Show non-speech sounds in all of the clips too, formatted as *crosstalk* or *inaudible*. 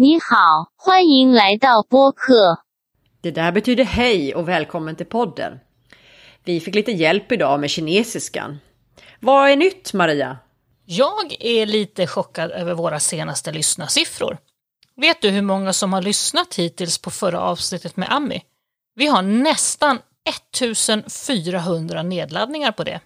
Ni hao, huan lai dao bo ke. Det där betyder hej och välkommen till podden. Vi fick lite hjälp idag med kinesiskan. Vad är nytt Maria? Jag är lite chockad över våra senaste lyssnarsiffror. Vet du hur många som har lyssnat hittills på förra avsnittet med Ami? Vi har nästan 1400 nedladdningar på det.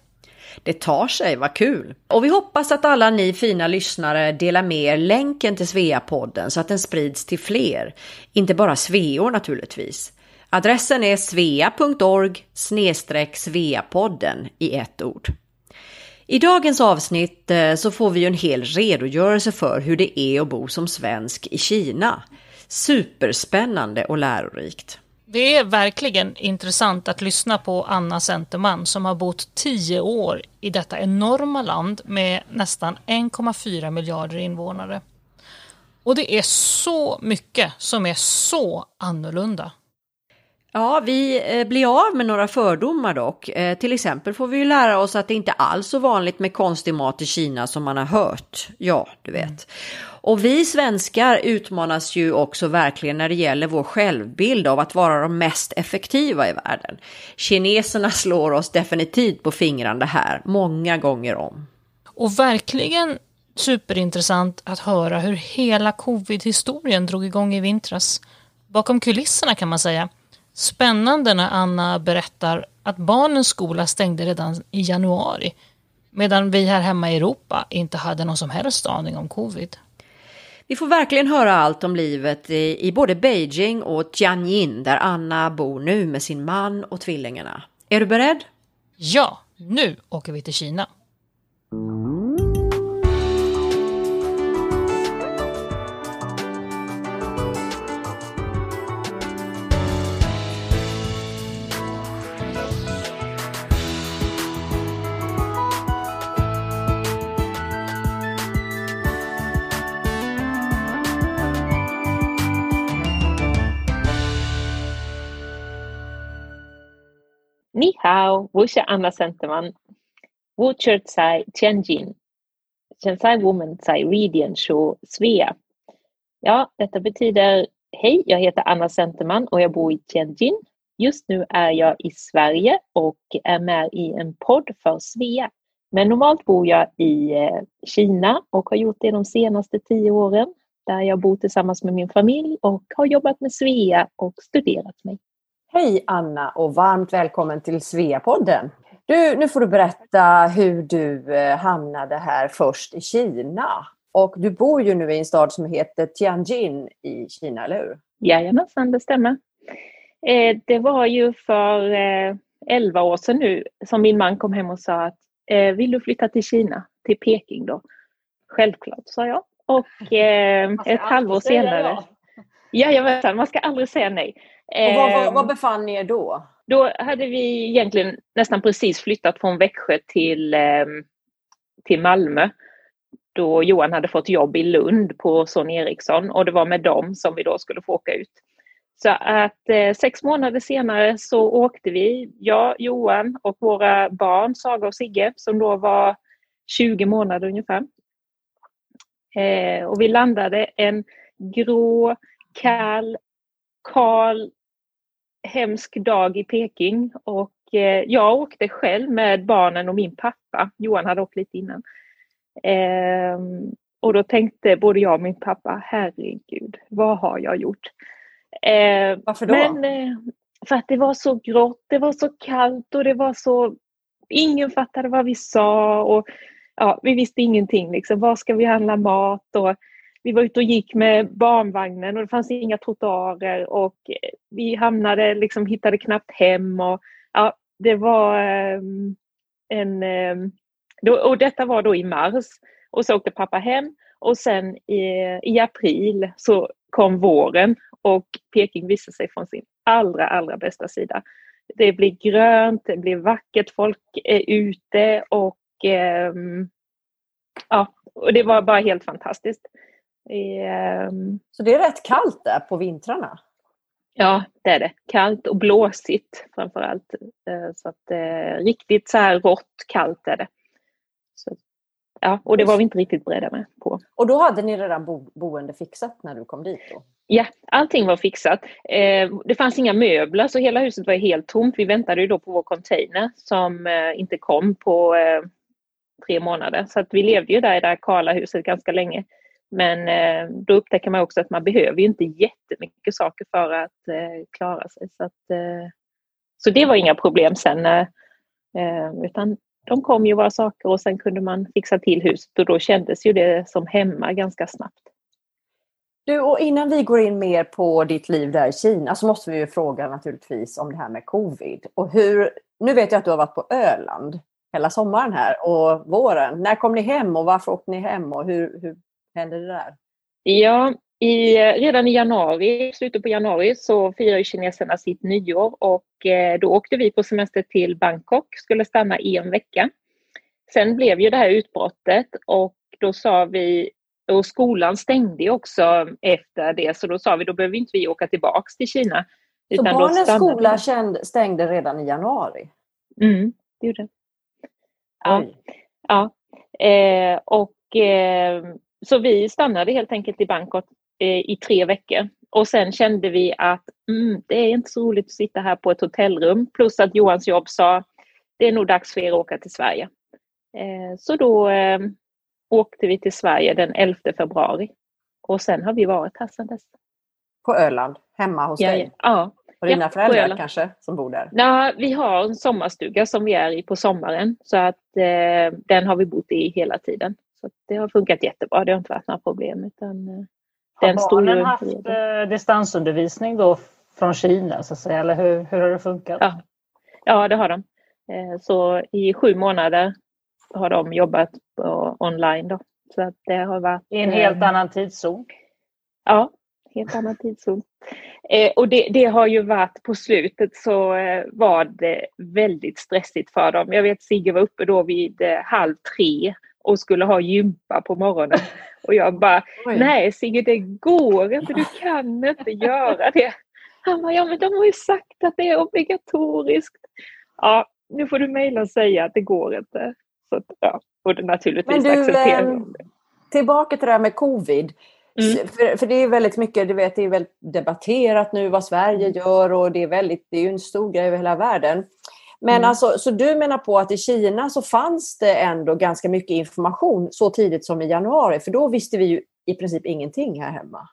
Det tar sig, vad kul! Och vi hoppas att alla ni fina lyssnare delar med er länken till Sveapodden så att den sprids till fler. Inte bara sveor naturligtvis. Adressen är svea.org sveapodden i ett ord. I dagens avsnitt eh, så får vi ju en hel redogörelse för hur det är att bo som svensk i Kina. Superspännande och lärorikt. Det är verkligen intressant att lyssna på Anna Centerman som har bott 10 år i detta enorma land med nästan 1,4 miljarder invånare. Och det är så mycket som är så annorlunda. Ja, vi eh, blir av med några fördomar dock. Eh, Till exempel får vi ju lära oss att det inte alls är så vanligt med konstig mat i Kina som man har hört. Ja, du vet. Och vi svenskar utmanas ju också verkligen när det gäller vår självbild av att vara de mest effektiva i världen. Kineserna slår oss definitivt på fingrarna här, många gånger om. Och verkligen superintressant att höra hur hela covid-historien drog igång i vintras. Bakom kulisserna kan man säga. Spännande när Anna berättar att barnens skola stängde redan i januari. Medan vi här hemma i Europa inte hade någon som helst aning om covid. Vi får verkligen höra allt om livet i, i både Beijing och Tianjin där Anna bor nu med sin man och tvillingarna. Är du beredd? Ja, nu åker vi till Kina. Tao, Wuxia Anna Centerman, Wu Tsai, Tianjin, Chensai Woman Tsai Redian Shu Svea. Ja, detta betyder Hej, jag heter Anna Centerman och jag bor i Tianjin. Just nu är jag i Sverige och är med i en podd för Svea. Men normalt bor jag i eh, Kina och har gjort det de senaste tio åren där jag bor tillsammans med min familj och har jobbat med Svea och studerat mig. Hej Anna och varmt välkommen till Sveapodden. Du, nu får du berätta hur du eh, hamnade här först i Kina. Och du bor ju nu i en stad som heter Tianjin i Kina, eller hur? Jajamensan, det stämmer. Eh, det var ju för eh, 11 år sedan nu som min man kom hem och sa att eh, vill du flytta till Kina, till Peking då? Självklart, sa jag. Och eh, ett halvår senare. Jajamensan, man ska aldrig säga nej. Och var, var, Eh, var befann ni er då? Då hade vi egentligen nästan precis flyttat från Växjö till, eh, till Malmö. Då Johan hade fått jobb i Lund på Son Eriksson och det var med dem som vi då skulle få åka ut. Så att eh, sex månader senare så åkte vi, jag, Johan och våra barn Saga och Sigge som då var 20 månader ungefär. Eh, och vi landade en grå, kall, kal, hemsk dag i Peking och eh, jag åkte själv med barnen och min pappa. Johan hade åkt lite innan. Ehm, och då tänkte både jag och min pappa, herregud, vad har jag gjort? Eh, Varför då? men eh, för att det var så grått, det var så kallt och det var så... Ingen fattade vad vi sa och ja, vi visste ingenting. Liksom. Var ska vi handla mat? Och vi var ute och gick med barnvagnen och det fanns inga trottoarer och eh, vi hamnade, liksom hittade knappt hem. Och, ja, det var ehm, en... Ehm, då, och detta var då i mars. Och så åkte pappa hem och sen i, i april så kom våren och Peking visade sig från sin allra, allra bästa sida. Det blir grönt, det blir vackert, folk är ute och ehm, ja, och det var bara helt fantastiskt. Ehm, Så det är rätt kallt där på vintrarna? Ja, det är det. Kallt och blåsigt framför allt. Så att, eh, riktigt så här rått kallt är det. Så, Ja, och det var vi inte riktigt beredda med på. Och då hade ni redan bo boende fixat när du kom dit? Då? Ja, allting var fixat. Eh, det fanns inga möbler så hela huset var helt tomt. Vi väntade ju då på vår container som eh, inte kom på eh, tre månader. Så att vi levde ju där i det här kala huset ganska länge. Men eh, då upptäcker man också att man behöver ju inte jättemycket saker för att eh, klara sig. Så, att, eh, så det var inga problem sen. Utan de kom ju våra saker och sen kunde man fixa till huset och då kändes ju det som hemma ganska snabbt. Du, och innan vi går in mer på ditt liv där i Kina så måste vi ju fråga naturligtvis om det här med covid. Och hur, nu vet jag att du har varit på Öland hela sommaren här och våren. När kom ni hem och varför åkte ni hem och hur, hur hände det där? Ja, i, redan i januari, slutet på januari, så firar kineserna sitt nyår och eh, då åkte vi på semester till Bangkok, skulle stanna i en vecka. Sen blev ju det här utbrottet och då sa vi, och skolan stängde också efter det, så då sa vi då behöver inte vi åka tillbaks till Kina. Så barnens skola stängde redan i januari? Mm, det gjorde det. Ja. ja. Eh, och eh, så vi stannade helt enkelt i Bangkok eh, i tre veckor. Och sen kände vi att mm, det är inte så roligt att sitta här på ett hotellrum. Plus att Johans jobb sa det är nog dags för er att åka till Sverige. Eh, så då eh, åkte vi till Sverige den 11 februari. Och sen har vi varit här sedan dess. På Öland? Hemma hos ja, dig? Ja. Och dina ja, föräldrar kanske som bor där? Ja, vi har en sommarstuga som vi är i på sommaren. Så att eh, den har vi bott i hela tiden. Så det har funkat jättebra. Det har inte varit några problem. Utan, eh, har den barnen haft eh, distansundervisning då från Kina så att säga? Eller hur, hur har det funkat? Ja. ja, det har de. Eh, så i sju månader har de jobbat på, online. Då. Så att det har varit, I en helt eh, annan tidszon? Ja, helt annan tidszon. Eh, och det, det, har ju varit på slutet så eh, var det väldigt stressigt för dem. Jag vet Sigge var uppe då vid halv tre och skulle ha gympa på morgonen. Och jag bara, *laughs* nej Sigge det går inte, du kan inte göra det. Han bara, ja men de har ju sagt att det är obligatoriskt. Ja, nu får du mejla och säga att det går inte. Så att, ja, och naturligtvis men du, accepterar eh, det. Tillbaka till det här med covid. Mm. För, för, det är väldigt mycket, du vet, det är väldigt debatterat nu vad Sverige mm. gör och det är, väldigt, det är en stor grej över hela världen. Men mm. alltså, så du menar på att i Kina så fanns det ändå ganska mycket information så tidigt som i januari, för då visste vi ju i princip ingenting här hemma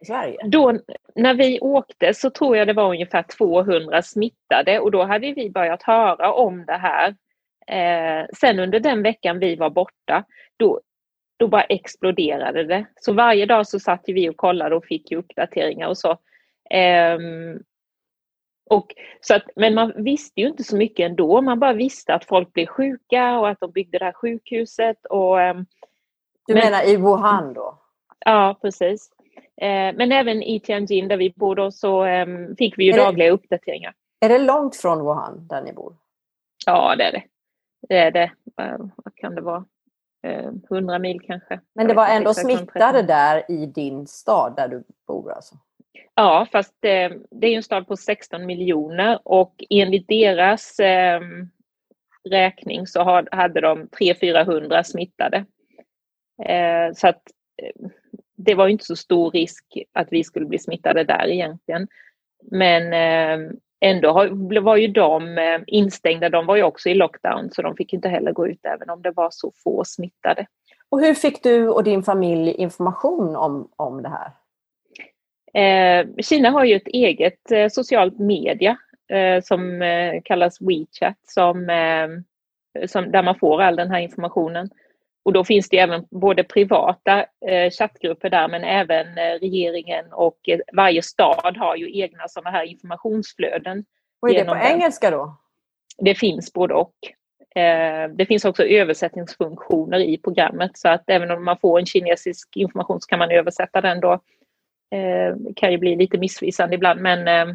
i Sverige. Då, när vi åkte så tror jag det var ungefär 200 smittade och då hade vi börjat höra om det här. Eh, sen under den veckan vi var borta, då, då bara exploderade det. Så varje dag så satt vi och kollade och fick uppdateringar och så. Um, och, så att, men man visste ju inte så mycket ändå. Man bara visste att folk blev sjuka och att de byggde det här sjukhuset. Och, um, du men, menar i Wuhan då? Ja, precis. Uh, men även i Tianjin där vi bor då så um, fick vi ju är dagliga det, uppdateringar. Är det långt från Wuhan där ni bor? Ja, det är det. Det är det. Uh, vad kan det vara? 100 eh, mil kanske. Men det var ändå smittade där i din stad där du bor alltså? Ja, fast det, det är en stad på 16 miljoner och enligt deras eh, räkning så har, hade de 300-400 smittade. Eh, så att eh, det var inte så stor risk att vi skulle bli smittade där egentligen. Men eh, ändå var ju de eh, instängda, de var ju också i lockdown så de fick inte heller gå ut även om det var så få smittade. Och hur fick du och din familj information om, om det här? Eh, Kina har ju ett eget eh, socialt media eh, som kallas WeChat som, som, där man får all den här informationen. Och då finns det även både privata chattgrupper där men även regeringen och varje stad har ju egna sådana här informationsflöden. Och är det på den. engelska då? Det finns både och. Det finns också översättningsfunktioner i programmet så att även om man får en kinesisk information så kan man översätta den då. Eh, kan ju bli lite missvisande ibland men eh,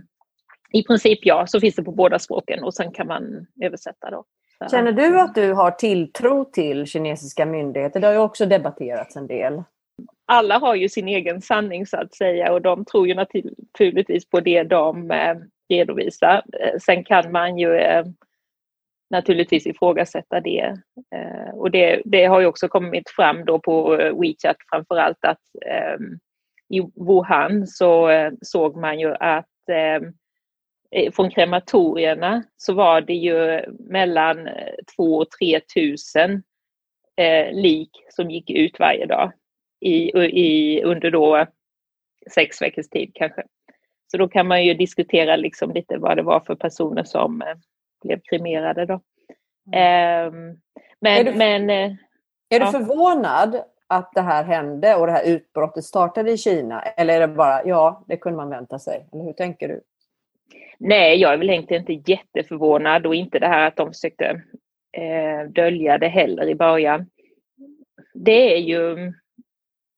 i princip ja, så finns det på båda språken och sen kan man översätta då. Känner du att du har tilltro till kinesiska myndigheter? Det har ju också debatterats en del. Alla har ju sin egen sanning så att säga och de tror ju naturligtvis på det de eh, redovisar. Eh, sen kan man ju eh, naturligtvis ifrågasätta det. Och det, det har ju också kommit fram då på WeChat framför allt att i Wuhan så såg man ju att från krematorierna så var det ju mellan 2 och 3 tusen lik som gick ut varje dag i, i, under då sex veckors tid kanske. Så då kan man ju diskutera liksom lite vad det var för personer som eh, blev kremerade då. Eh, men, är du, men, eh, är du förvånad att det här hände och det här utbrottet startade i Kina? Eller är det bara, ja, det kunde man vänta sig? Eller hur tänker du? Nej, jag är väl egentligen inte jätteförvånad och inte det här att de försökte eh, dölja det heller i början. Det är ju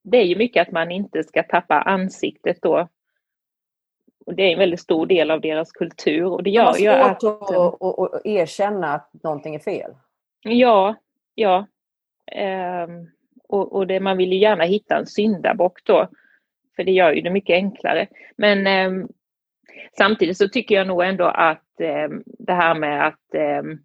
det är ju mycket att man inte ska tappa ansiktet då. Och det är en väldigt stor del av deras kultur. Och det gör ju att... att erkänna att någonting är fel. Ja, ja. Um, och, och det, man vill ju gärna hitta en syndabock då. För det gör ju det mycket enklare. Men eh, samtidigt så tycker jag nog ändå att eh, det här med att, ehm,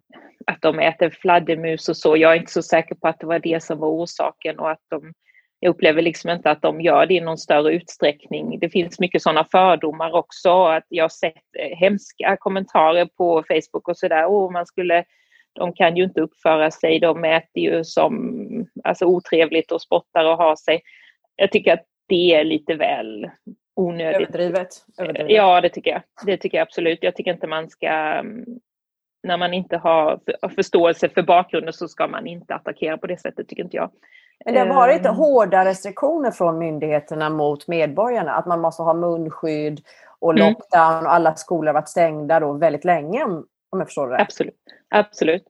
att de äter fladdermus och så, jag är inte så säker på att det var det som var orsaken och att de jag upplever liksom inte att de gör det i någon större utsträckning. Det finns mycket sådana fördomar också. Att jag har sett eh, hemska kommentarer på Facebook och sådär. Oh, man skulle, de kan ju inte uppföra sig, de äter ju som alltså, otrevligt och spottar och har sig. Jag tycker att det är lite väl onödigt. Överdrivet. Överdrivet. Ja, det tycker jag. Det tycker jag absolut. Jag tycker inte man ska när man inte har förståelse för bakgrunden så ska man inte attackera på det sättet, tycker inte jag. Men det har varit um, hårda restriktioner från myndigheterna mot medborgarna. Att man måste ha munskydd och mm. lockdown och alla skolor har varit stängda då väldigt länge om jag förstår det Absolut. Absolut.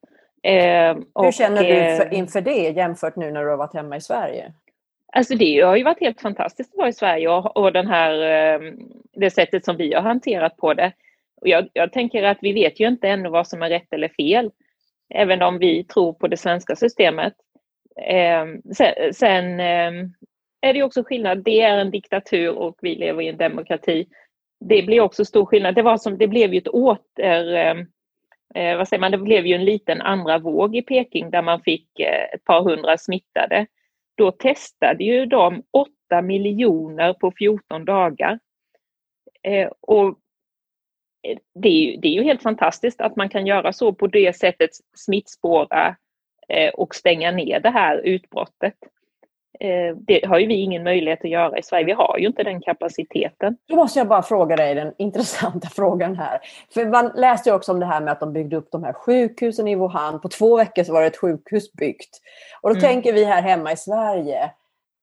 Eh, Hur känner du för, inför det jämfört nu när du har varit hemma i Sverige? Alltså det har ju varit helt fantastiskt att vara i Sverige och, och den här, ehm, det sättet som vi har hanterat på det. Jag, jag tänker att vi vet ju inte ännu vad som är rätt eller fel. Även om vi tror på det svenska systemet. Eh, sen, sen eh, är det också skillnad. Det är en diktatur och vi lever i en demokrati. Det blir också stor skillnad. Det, var som, det blev ju ett åter... Eh, vad säger man? Det blev ju en liten andra våg i Peking där man fick eh, ett par hundra smittade. Då testade ju de 8 miljoner på 14 dagar. Eh, och eh, det är, ju, det är ju helt fantastiskt att man kan göra så på det sättet smittspåra eh, och stänga ner det här utbrottet. Eh, det har ju vi ingen möjlighet att göra i Sverige. Vi har ju inte den kapaciteten. Då måste jag bara fråga dig den intressanta *laughs* frågan här. För man läste ju också om det här med att de byggde upp de här sjukhusen i Wuhan. På två veckor så var det ett sjukhus byggt. Och då mm. tänker vi här hemma i Sverige,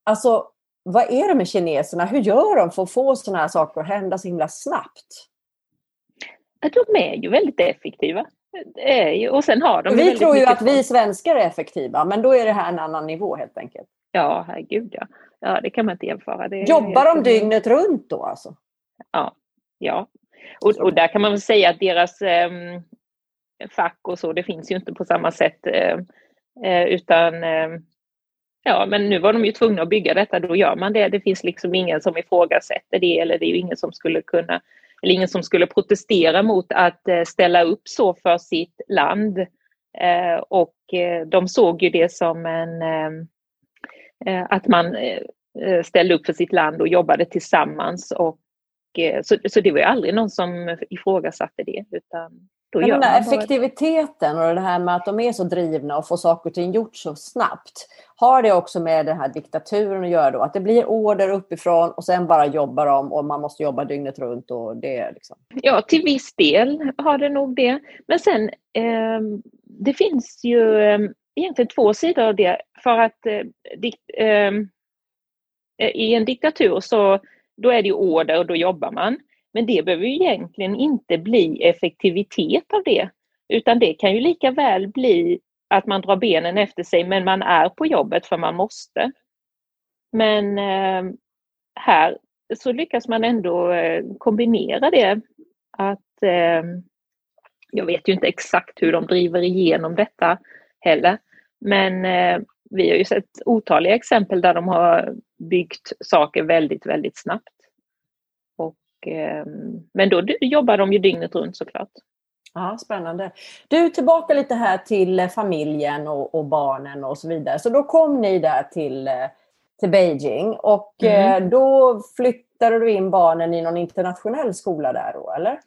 alltså vad är det med kineserna? Hur gör de för att få sådana här saker att hända så himla snabbt? De är ju väldigt effektiva. Ju, och sen har de vi tror ju att vi svenskar är effektiva, men då är det här en annan nivå helt enkelt. Ja, herregud ja. Ja, det kan man inte jämföra. Det Jobbar de dygnet runt då alltså? Ja, ja. Och, och där kan man väl säga att deras eh, fack och så, det finns ju inte på samma sätt. Eh, eh utan eh, ja, men nu var de ju tvungna att bygga detta, då gör man det. Det finns liksom ingen som ifrågasätter det eller det är ju ingen som skulle kunna eller ingen som skulle protestera mot att eh, ställa upp så för sitt land. Eh, och eh, de såg ju det som en att man ställde upp för sitt land och jobbade tillsammans. Och, så, så det var ju aldrig någon som ifrågasatte det. Utan då Men den där effektiviteten och det här med att de är så drivna och får saker och ting gjort så snabbt. Har det också med den här diktaturen att göra då? Att det blir order uppifrån och sen bara jobbar de och man måste jobba dygnet runt och det liksom. Ja, till viss del har det nog det. Men sen, eh, det finns ju eh, egentligen två sidor av det. För att eh, dikt, ehm, eh, i en diktatur så då är det ju order och då jobbar man. Men det behöver ju egentligen inte bli effektivitet av det, utan det kan ju lika väl bli att man drar benen efter sig men man är på jobbet för man måste. Men eh, här så lyckas man ändå eh, kombinera det. Att eh, Jag vet ju inte exakt hur de driver igenom detta heller. Men eh, vi har ju sett otaliga exempel där de har byggt saker väldigt, väldigt snabbt. Ehm, men då jobbar de ju dygnet runt såklart. Ja, spännande. Du, tillbaka lite här till familjen och, och barnen och så vidare. Så då kom ni där till, till Beijing och mm. då flyttade du in barnen i någon internationell skola där då, eller?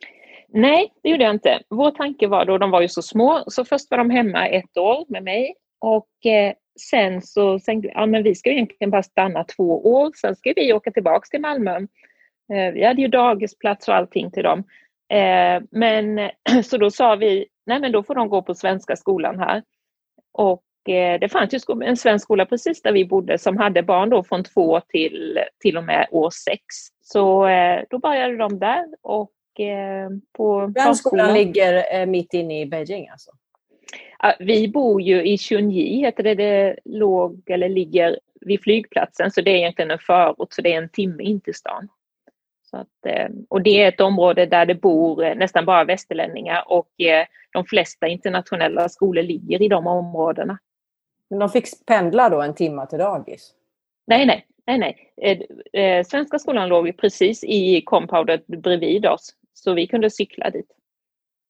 Nej, det gjorde jag inte. Vår tanke var då, de var ju så små, så först var de hemma ett år med mig och eh, sen så tänkte vi, ja men vi ska egentligen bara stanna två år, sen ska vi åka tillbaks till Malmö. Eh, vi hade ju dagisplats och allting till dem. Eh, men *clears throat* så då sa vi, nej men då får de gå på svenska skolan här. Och eh, det fanns ju en svensk skola precis där vi bodde som hade barn då från två till till och med år sex. Så eh, då började de där och på Den skolan ligger mitt inne i Beijing alltså? Vi bor ju i Chunji, heter det, det låg eller ligger vid flygplatsen, så det är egentligen en förort, så det är en timme in till stan. Så att, eh, och det är ett område där det bor eh, nästan bara västerlänningar och eh, de flesta internationella skolor ligger i de områdena. Men de fick pendla då en timme till dagis? Nej, nej, nej, nej. Svenska skolan låg precis i compounden bredvid oss, så vi kunde cykla dit.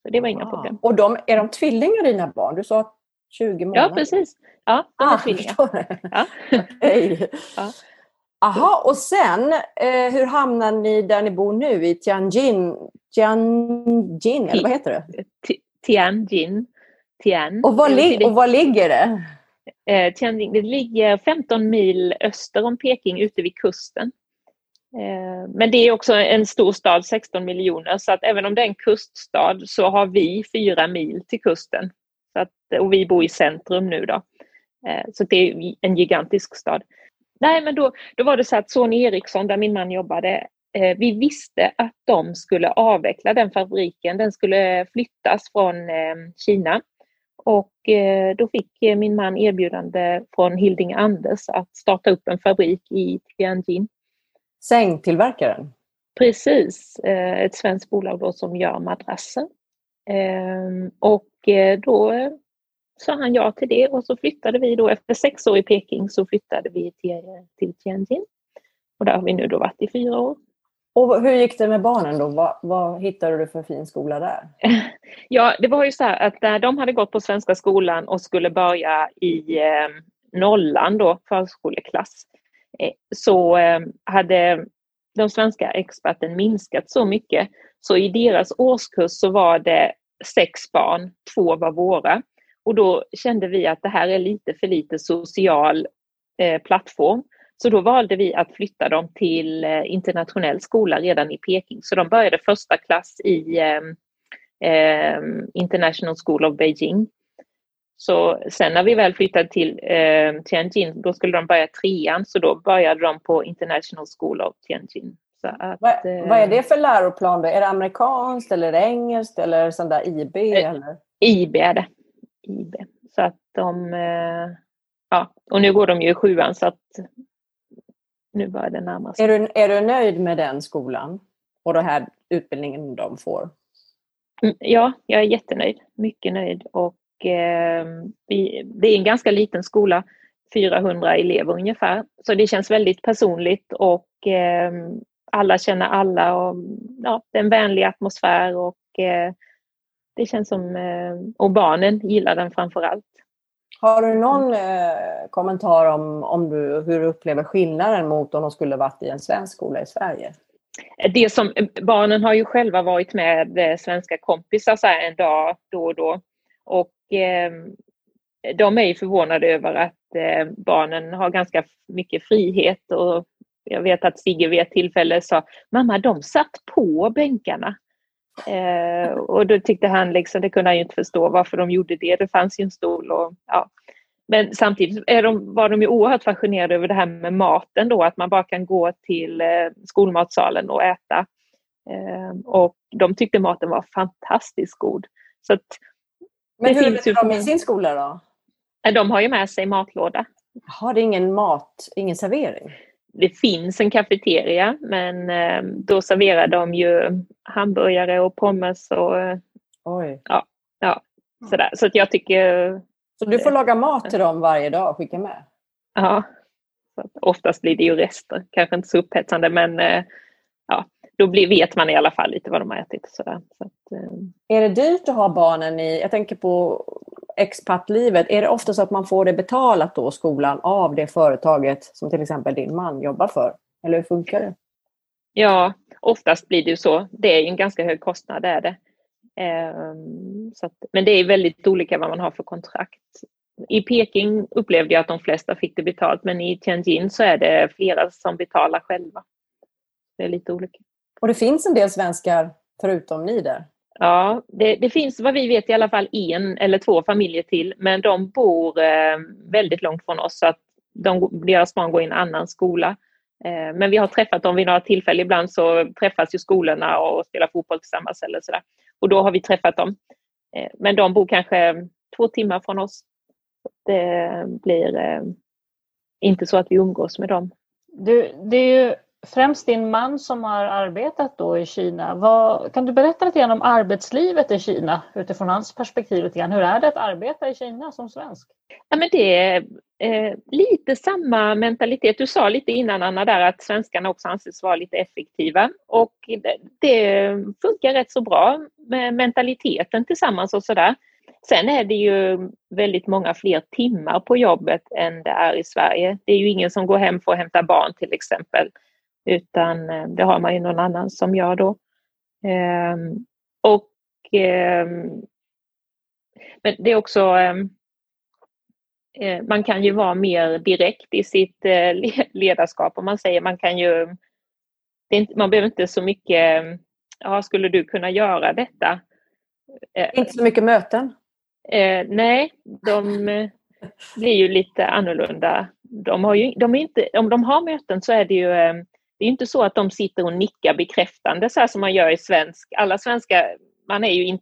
Så det var inga problem. Och de, är de tvillingar dina barn? Du sa 20 månader? Ja, precis. Ja, de är ah, tvillingar. Ja. *laughs* okay. ja. Aha, och sen, eh, hur hamnar ni där ni bor nu i Tianjin? Tianjin, eller vad heter det? Tianjin. Tian. Och var, li och var ligger det? Eh, Tianjin, det ligger 15 mil öster om Peking ute vid kusten. Eh, men det är också en stor stad, 16 miljoner, så att även om det är en kuststad så har vi fyra mil till kusten. Så att, och vi bor i centrum nu då. Eh, så det är en gigantisk stad. Nej, men då, då var det så att Sony Ericsson, där min man jobbade, eh, vi visste att de skulle avveckla den fabriken. Den skulle flyttas från Kina. Och då fick min man erbjudande från Hilding Anders att starta upp en fabrik i Tianjin sängtillverkaren? Precis, eh, ett svenskt bolag då som gör madrasser. Ehm, och eh, då sa han ja till det och så flyttade vi då efter sex år i Peking så flyttade vi till, till Tianjin. Och där har vi nu då varit i fyra år. Och hur gick det med barnen då? Vad, vad hittade du för fin skola där? *laughs* Ja, det var ju så här att när de hade gått på svenska skolan och skulle börja i eh, nollan då, förskoleklass, Eh, Eh, så eh, hade de svenska experten minskat så mycket så i deras årskurs så var det sex barn, två var våra. Och då kände vi att det här är lite för lite social eh, plattform. Så då valde vi att flytta dem till eh, internationell skola redan i Peking. Så de började första klass i eh, eh International School of Beijing så sen när vi väl flyttade till eh, Tianjin, då skulle de börja trean, så då började de på International School of Tianjin. Att, vad, eh, vad, är det för läroplan då? Är det amerikanskt eller engelskt eller sån där IB? Eh, eller? IB är det. IB. Så att de, eh, ja, och nu går de ju i sjuan så att nu börjar det närma sig. Är du, är du nöjd med den skolan och den här utbildningen de får? Mm, ja, jag är jättenöjd. Mycket nöjd och eh, vi, det är en ganska liten skola, 400 elever ungefär. Så det känns väldigt personligt och eh, alla känner alla och ja, det är en vänlig atmosfär och eh, det känns som, och barnen gillar den framför allt. Har du någon kommentar om, om du, hur du upplever skillnaden mot om de skulle varit i en svensk skola i Sverige? Det som, barnen har ju själva varit med svenska kompisar så en dag då och då. Och eh, de är förvånade över att eh, barnen har ganska mycket frihet och jag vet att Sigge vid ett tillfälle sa Mamma, de satt på bänkarna. Eh, och då tyckte han liksom, det kunde han ju inte förstå varför de gjorde det. Det fanns ju en stol och ja. Men samtidigt är de, var de ju oerhört fascinerade över det här med maten då, att man bara kan gå till eh, skolmatsalen och äta. Eh, och de tyckte maten var fantastiskt god. Så att men det hur är det de i sin skola då? De har ju med sig matlåda. Har det ingen mat, ingen servering? Det finns en kafeteria men eh, då serverar de ju hamburgare och pommes och eh, Oj. Ja, ja, sådär. Så att jag tycker... Så du får laga mat till dem varje dag och skicka med? Ja. Så oftast blir det ju rester, kanske inte så upphetsande men eh, ja. Då blir, vet man i alla fall lite vad de har ätit. Sådär. Så att, eh. Är det dyrt att ha barnen i, jag tänker på expatlivet, är det ofta så att man får det betalat då, skolan, av det företaget som till exempel din man jobbar för? Eller hur funkar det? Ja, oftast blir det ju så. Det är ju en ganska hög kostnad, det är det. Eh, så att, men det är väldigt olika vad man har för kontrakt. I Peking upplevde jag att de flesta fick det betalt, men i Tianjin så är det flera som betalar själva. Det är lite olika. Och det finns en del svenskar förutom ni där? Ja, det, det, finns vad vi vet i alla fall en eller två familjer till, men de bor eh, väldigt långt från oss så att de, deras barn går i en annan skola. Eh, men vi har träffat dem vid några tillfällen. Ibland så träffas ju skolorna och spelar fotboll tillsammans eller sådär. Och då har vi träffat dem. Eh, men de bor kanske två timmar från oss. Det blir eh, inte så att vi umgås med dem. Du, det är ju främst din man som har arbetat då i Kina. Vad, kan du berätta lite grann om arbetslivet i Kina utifrån hans perspektiv? Lite grann. Hur är det att arbeta i Kina som svensk? Ja, men det är eh, lite samma mentalitet. Du sa lite innan Anna där att svenskarna också anses vara lite effektiva och det, det funkar rätt så bra med mentaliteten tillsammans och sådär. Sen är det ju väldigt många fler timmar på jobbet än det är i Sverige. Det är ju ingen som går hem för att hämta barn till exempel. Utan eh, det har man ju någon annan som gör då. Ehm, och ehm, men det är också ehm, eh, man kan ju vara mer direkt i sitt eh, ledarskap om man säger man kan ju inte, man behöver inte så mycket ja, skulle du kunna göra detta? Inte så mycket möten? Eh, nej, de blir ju lite annorlunda. De har ju, de är inte, om de har möten så är det ju det är inte så att de sitter och nickar bekräftande så här som man gör i svensk. Alla svenskar, man är ju in,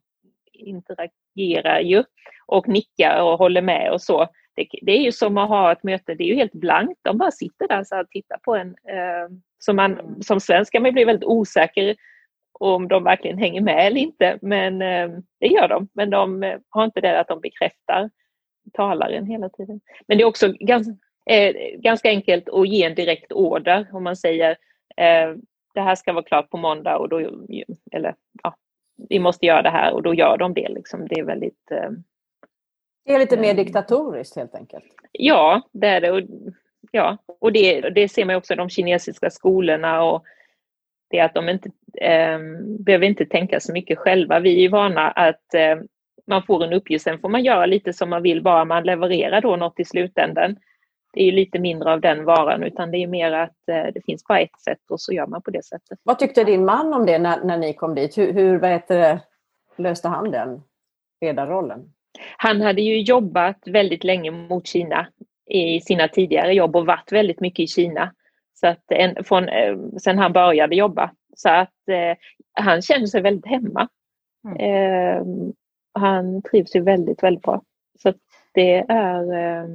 interagerar ju och nickar och håller med och så. Det, det, är ju som att ha ett möte, det är ju helt blankt. De bara sitter där och tittar på en. Eh, så man, som svensk kan man bli väldigt osäker om de verkligen hänger med eller inte. Men eh, det gör de. Men de eh, har inte det att de bekräftar talaren hela tiden. Men det är också ganska, eh, ganska enkelt att ge en direkt order om man säger eh, det här ska vara klart på måndag och då, eller ja, vi måste göra det här och då gör de det. Liksom. Det är väldigt... Eh, det är lite mer diktatoriskt helt enkelt. Ja, det är det. Och, ja, och det, det ser man också i de kinesiska skolorna och det är att de inte eh, behöver inte tänka så mycket själva. Vi är vana att eh, man får en uppgift, sen får man göra lite som man vill bara man levererar då något i slutändan det är lite mindre av den varan utan det är mer att eh, det finns bara ett sätt och så gör man på det sättet. Vad tyckte din man om det när, när ni kom dit? Hur, hur vad heter löste han den ledarrollen? Han hade ju jobbat väldigt länge mot Kina i sina tidigare jobb och varit väldigt mycket i Kina. Så att en, från, eh, sen han började jobba. Så att eh, han känner sig väldigt hemma. Mm. Eh, han trivs ju väldigt, väldigt bra. Så det är eh,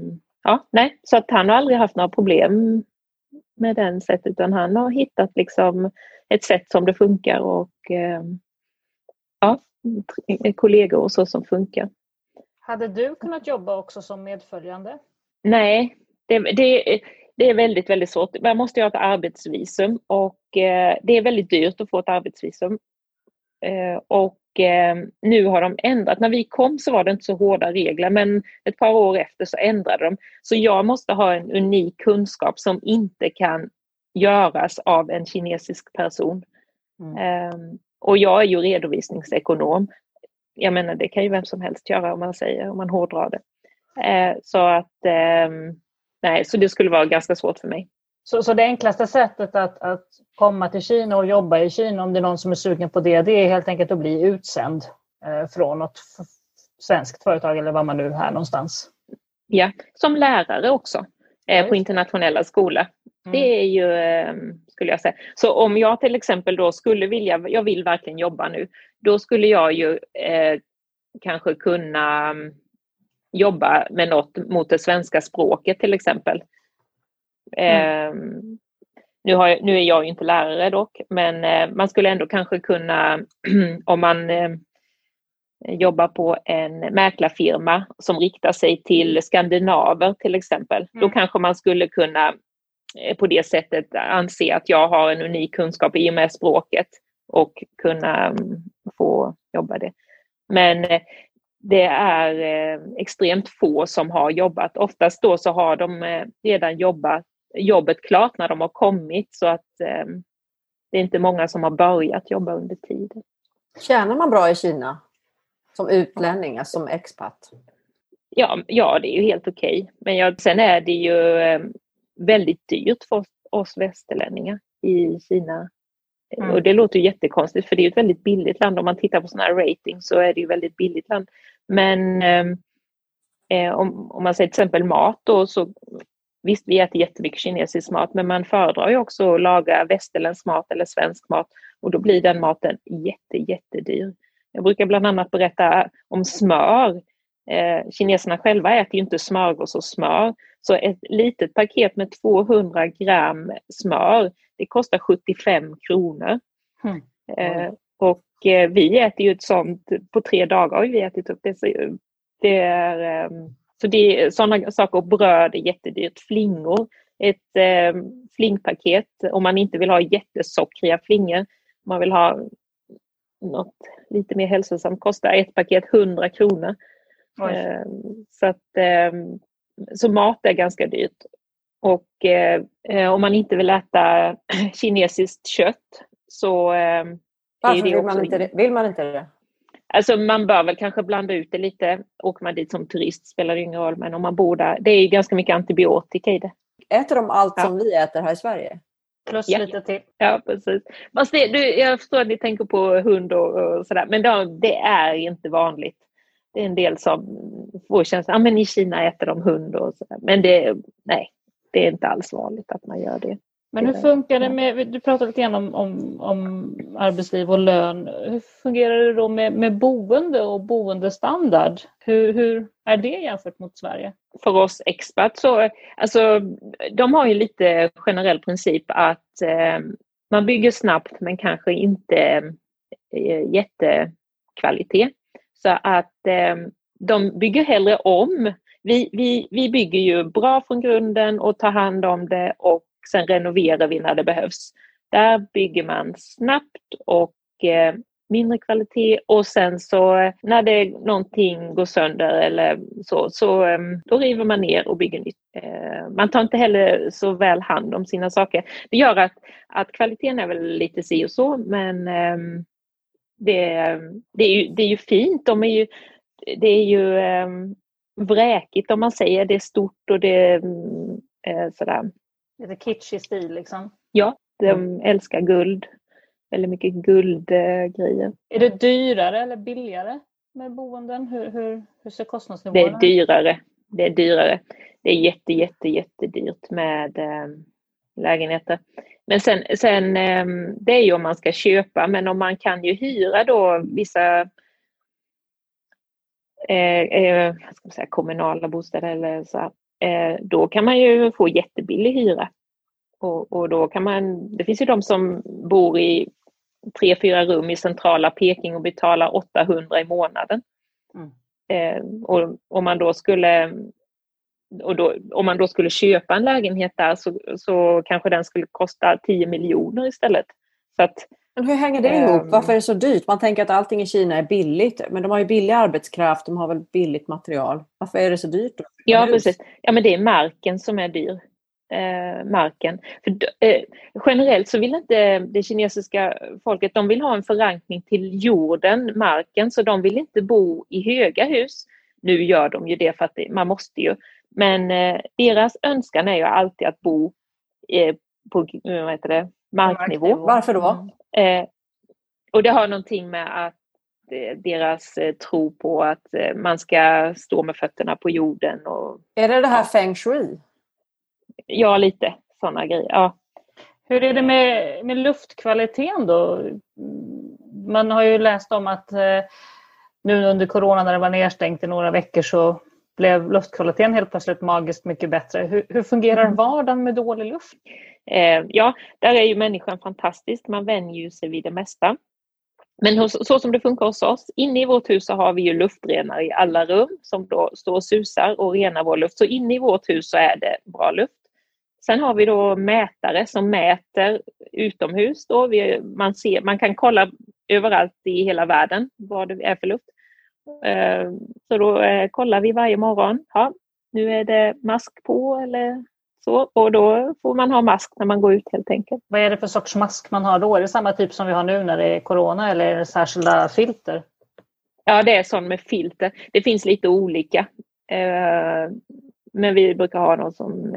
ja, nej, så att han har aldrig haft några problem med den sättet utan han har hittat liksom ett sätt som det funkar och eh, ja, kollegor och så som funkar. Hade du kunnat jobba också som medföljande? Nej, det, det, det är väldigt, väldigt svårt. Man måste ha ett arbetsvisum och eh, det är väldigt dyrt att få ett arbetsvisum. Eh, och eh, nu har de ändrat. När vi kom så var det inte så hårda regler men ett par år efter så ändrade de. Så jag måste ha en unik kunskap som inte kan göras av en kinesisk person. Mm. Eh, och jag är ju redovisningsekonom. Jag menar det kan ju vem som helst göra om man säger, om man hårdrar det. Eh, så att ehm, nej, så det skulle vara ganska svårt för mig. Så, så det enklaste sättet att, att komma till Kina och jobba i Kina, om det är någon som är sugen på det, det är helt enkelt att bli utsänd eh, från något svenskt företag eller var man nu är någonstans. Ja, som lärare också eh, på internationella skolor. Mm. Det är ju, eh, skulle jag säga. Så om jag till exempel då skulle vilja, jag vill verkligen jobba nu, då skulle jag ju eh, kanske kunna mm, jobba med något mot det svenska språket till exempel. Mm. Ehm, nu, har, nu, är jag inte lärare dock, men eh, man skulle ändå kanske kunna, *clears throat* om man eh, jobbar på en mäklarfirma som riktar sig till skandinaver till exempel, mm. då kanske man skulle kunna eh, på det sättet anse att jag har en unik kunskap i och med språket och kunna mm, få jobba det. Men eh, det är eh, extremt få som har jobbat. Oftast då så har de redan jobbat, jobbet klart när de har kommit så att det är inte många som har börjat jobba under tiden. Tjänar man bra i Kina? Som utlänning, alltså som expat? Ja, ja det är ju helt okej. Okay. Men ja, sen är det ju väldigt dyrt för oss västerlänningar i Kina. Mm. Och det låter jättekonstigt för det är ett väldigt billigt land. Om man tittar på sådana här ratings så är det ju väldigt billigt land. Men eh, om, om man säger till exempel mat då så Visst, vi äter jättemycket kinesisk mat, men man föredrar ju också att laga västerländsk mat eller svensk mat och då blir den maten jätte, jättedyr. Jag brukar bland annat berätta om smör. Eh, kineserna själva äter ju inte smörgås och smör, så ett litet paket med 200 gram smör, det kostar 75 kronor. Mm. Eh, och eh, vi äter ju ett sånt på tre dagar vi ätit upp det. Det är, eh, så det är sådana saker. Och bröd är jättedyrt. Flingor, ett eh, flingpaket om man inte vill ha jättesockriga flingor. Man vill ha något lite mer hälsosamt kostar ett paket 100 kronor. Eh, så att eh, så mat är ganska dyrt. Och eh, om man inte vill äta *clears throat* kinesiskt kött så... Eh, Varför vill man, inte vill man inte det? Alltså man bör väl kanske blanda ut det lite. Åker man dit som turist spelar det ingen roll, men om man bor där, det är ganska mycket antibiotika i det. Äter de allt ja. som vi äter här i Sverige? Plus ja. lite till. Ja, precis. Fast det, du, jag förstår att ni tänker på hund och, och sådär, men de, det är inte vanligt det är en del som får känslan, ja men i Kina äter de hund och sådär. Men det, nej, det är inte alls vanligt att man gör det. Men hur funkar det med, du pratade lite grann om, om, om arbetsliv och lön. Hur fungerar det då med, med boende och boendestandard? Hur, hur är det jämfört mot Sverige? För oss expert så, alltså de har ju lite generell princip att eh, man bygger snabbt men kanske inte eh, jättekvalitet. Så att eh, de bygger hellre om. Vi, vi, vi bygger ju bra från grunden och tar hand om det och sen renoverar vi när det behövs. Där bygger man snabbt och eh, mindre kvalitet och sen så eh, när det någonting går sönder eller så, så ehm, då river man ner och bygger nytt. Eh, man tar inte heller så väl hand om sina saker. Det gör att, att kvaliteten är väl lite si och så men ehm, det, det, är ju, det är ju fint. De är ju, det är ju ehm, vräkigt om man säger. Det är stort och det är sådär. Lite kitschig stil liksom? Ja, de mm. älskar guld. Väldigt mycket guldgrejer. Är det dyrare eller billigare med boenden? Hur, hur, hur ser kostnadsnivån ut? Det är dyrare. Det är dyrare. Det är jätte, jätte, jättedyrt med uh, lägenheter. Men sen, sen ehm, det är ju om man ska köpa, men om man kan ju hyra då vissa eh, eh, ska man säga, kommunala bostäder eller så, eh, då kan man ju få jättebillig hyra. Och, och, då kan man, det finns ju de som bor i tre, fyra rum i centrala Peking och betalar 800 i månaden. Mm. Eh, och om man då skulle och då, om man då skulle köpa en lägenhet där så, så kanske den skulle kosta 10 miljoner istället. Så att, men hur hänger det ähm, ihop? Varför är det så dyrt? Man tänker att allting i Kina är billigt, men de har ju billig arbetskraft, de har väl billigt material. Varför är det så dyrt? Då? Ja, precis. Ja, men det är marken som är dyr. Eh, marken. För, eh, generellt så vill inte det kinesiska folket, de vill ha en förankring till jorden, marken, så de vill inte bo i höga hus. Nu gör de ju det för att det, man måste ju, men eh, deras önskan är ju alltid att bo eh, på vad heter det, marknivå. Varför då? Eh, och det har någonting med att eh, deras eh, tro på att eh, man ska stå med fötterna på jorden. Och, är det det här ja. feng shui? Ja, lite sådana grejer. Ja. Hur är det med, med luftkvaliteten då? Man har ju läst om att nu under corona när det var nedstängt i några veckor så blev luftkvaliteten helt plötsligt magiskt mycket bättre. Hur, hur fungerar mm. vardagen med dålig luft? Eh, ja, där är ju människan fantastisk. Man vänjer sig vid det mesta. Men hos, så som det funkar hos oss, inne i vårt hus så har vi ju luftrenare i alla rum som då står och susar och renar vår luft. Så inne i vårt hus så är det bra luft. Sen har vi då mätare som mäter utomhus. Då. Vi, man, ser, man kan kolla överallt i hela världen vad det är för luft. Eh, så då eh, kollar vi varje morgon. Ja, nu är det mask på eller så. Och då får man ha mask när man går ut helt enkelt. Vad är det för sorts mask man har då? Är det samma typ som vi har nu när det är corona eller är det särskilda filter? Ja, det är sån med filter. Det finns lite olika. Eh, men vi brukar ha någon som,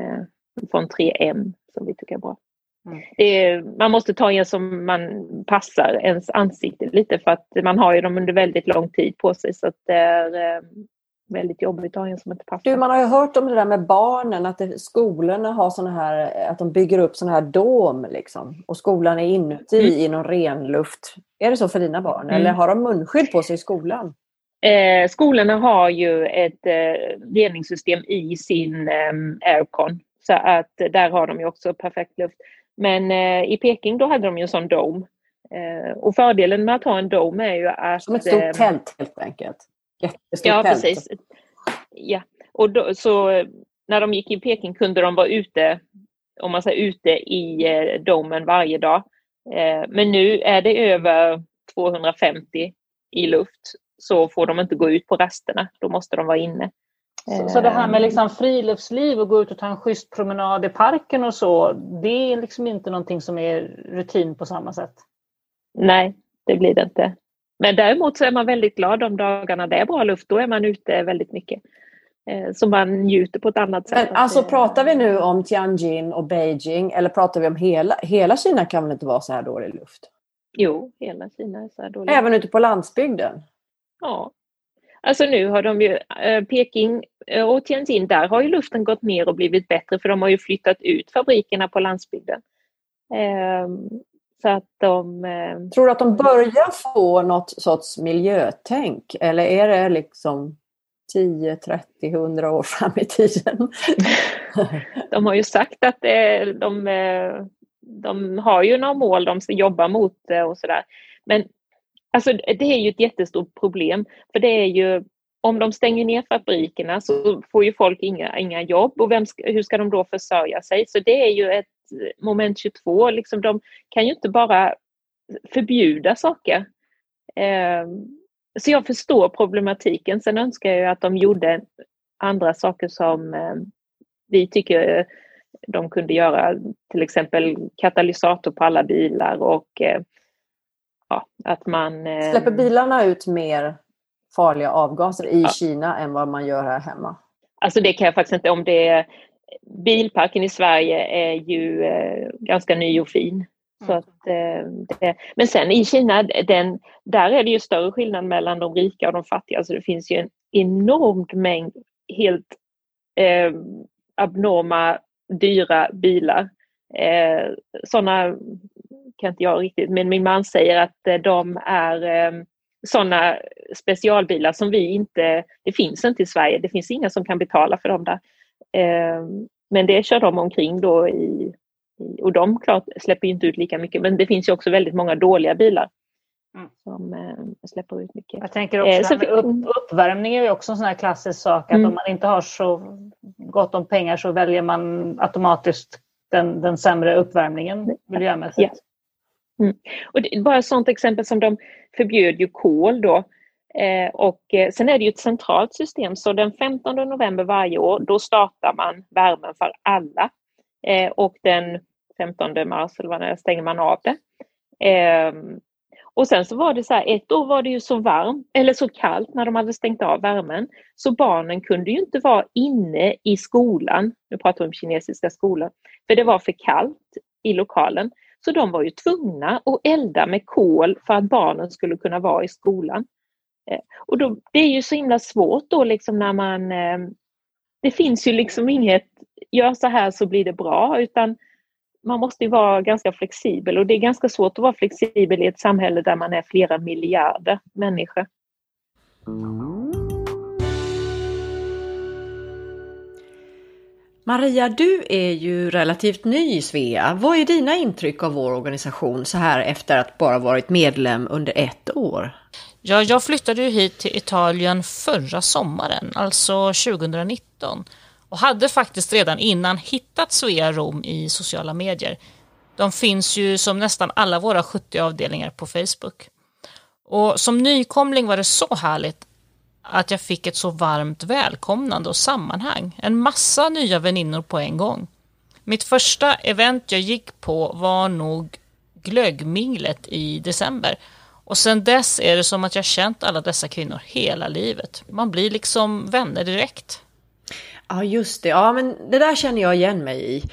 från 3M som vi tycker är bra. Mm. Är, man måste ta en som man passar ens ansikte lite för att man har ju dem under väldigt long tid på sig så att det är väldigt jobbigt att ha en som inte passar. Du, man har ju hört om det där med barnen, att det, skolorna har såna här, att de bygger upp sådana här dom liksom. Och skolan är inuti mm. i någon ren luft. Är det så för dina barn? Mm. Eller har de munskydd på sig i skolan? Eh, skolorna har ju ett eh, reningssystem i sin eh, aircon. Så att där har de ju också perfekt luft. Men eh, i Peking då hade de ju en sån dome. Eh, och fördelen med att ha en dome är ju att... Som ett stort eh, tält helt enkelt. Jättestort ja, tält. precis. Ja, och då, så när de gick i Peking kunde de vara ute, om man säger ute i domen varje dag. Men nu är det över 250 i luft så får de inte gå ut på rasterna. Då måste de vara inne. Så, så det här med liksom friluftsliv och gå ut och ta en schysst promenad i parken och så, det är liksom inte någonting som är rutin på samma sätt? Nej, det blir det inte. Men däremot så är man väldigt glad de dagarna det är bra luft. Då är man ute väldigt mycket. Eh, så man njuter på ett annat sätt. Men alltså pratar vi nu om Tianjin och Beijing eller pratar vi om hela, hela Kina kan väl inte vara så här dålig luft? Jo, hela Kina är så här dålig. Även ute på landsbygden? Ja. Alltså nu har de ju, eh, Peking eh, och Tianjin, där har ju luften gått ner och blivit bättre för de har ju flyttat ut fabrikerna på landsbygden. Ehm, så att de... Eh, Tror du att de börjar få något sorts miljötänk eller är det liksom 10, 30, 100 år fram i tiden? *laughs* de har ju sagt att de, de har ju några mål de ska jobba mot och sådär. Men alltså, det är ju ett jättestort problem för det är ju om de stänger ner fabrikerna så får ju folk inga, inga jobb och vem ska, hur ska de då försörja sig? Så det är ju ett eh, moment 22. Liksom de kan ju inte bara förbjuda saker. Ehm, så jag förstår problematiken. Sen önskar jag att de gjorde andra saker som ehm, vi tycker eh, de kunde göra. Till exempel katalysator på alla bilar och eh, ja, att man... Ehm, Släpper bilarna ut mer farliga avgaser i ja. Kina än vad man gör här hemma? Alltså det kan jag faktiskt inte, om det är bilparken i Sverige är ju eh, ganska ny och fin. Så mm. att, eh, det, men sen i Kina, den, där är det ju större skillnad mellan de rika och de fattiga. Alltså det finns ju en enorm mängd helt eh, abnorma, dyra bilar. Eh, sådana kan inte jag riktigt, men min man säger att eh, de är eh, sådana specialbilar som vi inte, det finns inte i Sverige, det finns inga som kan betala för dem där. Ehm, men det kör de omkring då i, och de klart släpper inte ut lika mycket men det finns ju också väldigt många dåliga bilar mm. som eh, släpper ut mycket. Jag tänker också eh, upp, uppvärmning är ju också en sån här klassisk sak att mm. om man inte har så gott om pengar så väljer man automatiskt den, den sämre uppvärmningen miljömässigt. Ja. Mm. Och det, bara ett sådant exempel som de förbjöd ju kol då Eh, och eh, sen är det ju ett centralt system så den 15 november varje år då startar man värmen för alla. Eh, och den 15 mars eller vad det är, stänger man av det. Ehm, och sen så var det så här, ett år var det ju så varmt eller så kallt när de hade stängt av värmen så barnen kunde ju inte vara inne i skolan, nu pratar vi om kinesiska skolan, för det var för kallt i lokalen. Så de var ju tvungna att elda med kol för att barnen skulle kunna vara i skolan. Eh, och då, det är ju så himla svårt då liksom när man... Eh, det finns ju liksom inget, gör så här så blir det bra, utan man måste ju vara ganska flexibel och det är ganska svårt att vara flexibel i ett samhälle där man är flera miljarder människor. Maria, du är ju relativt ny i Svea. Vad är dina intryck av vår organisation så här efter att bara varit medlem under ett år? Ja, jag flyttade ju hit till Italien förra sommaren, alltså 2019. och hade faktiskt redan innan hittat Svea Rom i sociala medier. De finns ju som nästan alla våra 70 avdelningar på Facebook. Och som nykomling var det så härligt att jag fick ett så varmt välkomnande och sammanhang. En massa nya väninnor på en gång. Mitt första event jag gick på var nog glöggminglet i december. Och sen dess är det som att jag känt alla dessa kvinnor hela livet. Man blir liksom vänner direkt. Ja, just det. Ja, men det där känner jag igen mig i.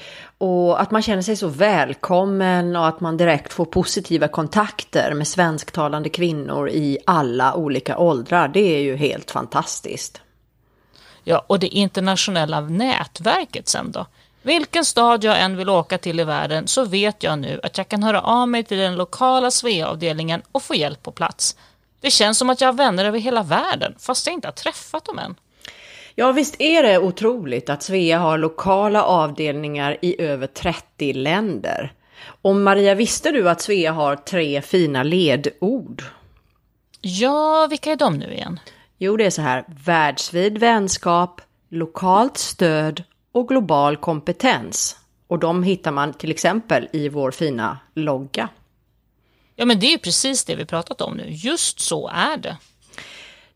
Och att man känner sig så välkommen och att man direkt får positiva kontakter med svensktalande kvinnor i alla olika åldrar. Det är ju helt fantastiskt. Ja, och det internationella nätverket sen då? Vilken stad jag än vill åka till i världen så vet jag nu att jag kan höra av mig till den lokala Svea-avdelningen och få hjälp på plats. Det känns som att jag har vänner över hela världen, fast jag inte har träffat dem än. Ja, visst är det otroligt att Svea har lokala avdelningar i över 30 länder. Och Maria, visste du att Svea har tre fina ledord? Ja, vilka är de nu igen? Jo, det är så här. Världsvid vänskap, lokalt stöd och global kompetens. Och de hittar man till exempel i vår fina logga. Ja, men det är ju precis det vi pratat om nu. Just så är det.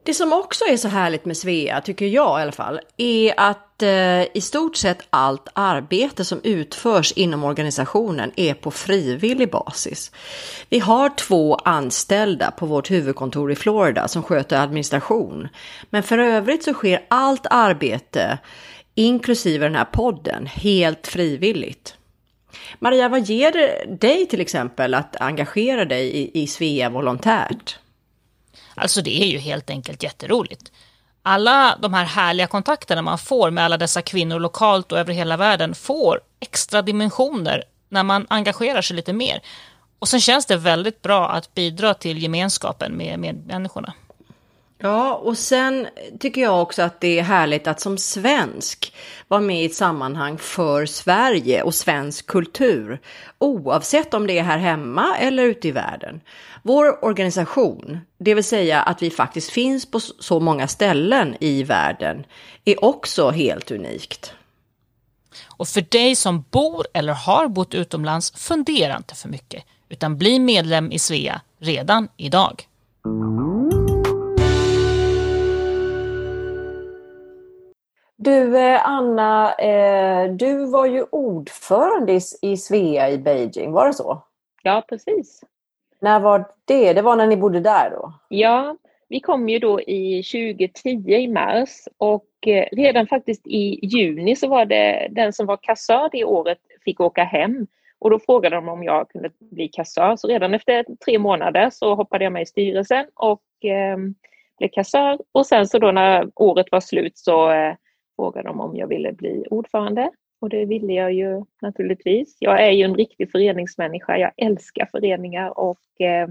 Det som också är så härligt med Svea, tycker jag i alla fall, är att eh, i stort sett allt arbete som utförs inom organisationen är på frivillig basis. Vi har två anställda på vårt huvudkontor i Florida som sköter administration. Men för övrigt så sker allt arbete, inklusive den här podden, helt frivilligt. Maria, vad ger det dig till exempel att engagera dig i, i Svea volontärt? Alltså det är ju helt enkelt jätteroligt. Alla de här härliga kontakterna man får med alla dessa kvinnor lokalt och över hela världen får extra dimensioner när man engagerar sig lite mer. Och sen känns det väldigt bra att bidra till gemenskapen med medmänniskorna. Ja, och sen tycker jag också att det är härligt att som svensk vara med i ett sammanhang för Sverige och svensk kultur, oavsett om det är här hemma eller ute i världen. Vår organisation, det vill säga att vi faktiskt finns på så många ställen i världen, är också helt unikt. Och för dig som bor eller har bott utomlands, fundera inte för mycket, utan bli medlem i Svea redan idag. Du eh, Anna, eh, du var ju ordförande i Svea i Beijing, var det så? Ja, precis. När var det? Det var när ni bodde där då? Ja, vi kom ju då i 2010 i mars och eh, redan faktiskt i juni så var det den som var kassör det året fick åka hem och då frågade de om jag kunde bli kassör. Så redan efter tre månader så hoppade jag med i styrelsen och eh, blev kassör och sen så då när året var slut så eh, frågade de om jag ville bli ordförande och det ville jag ju naturligtvis. Jag är ju en riktig föreningsmänniska. Jag älskar föreningar och eh,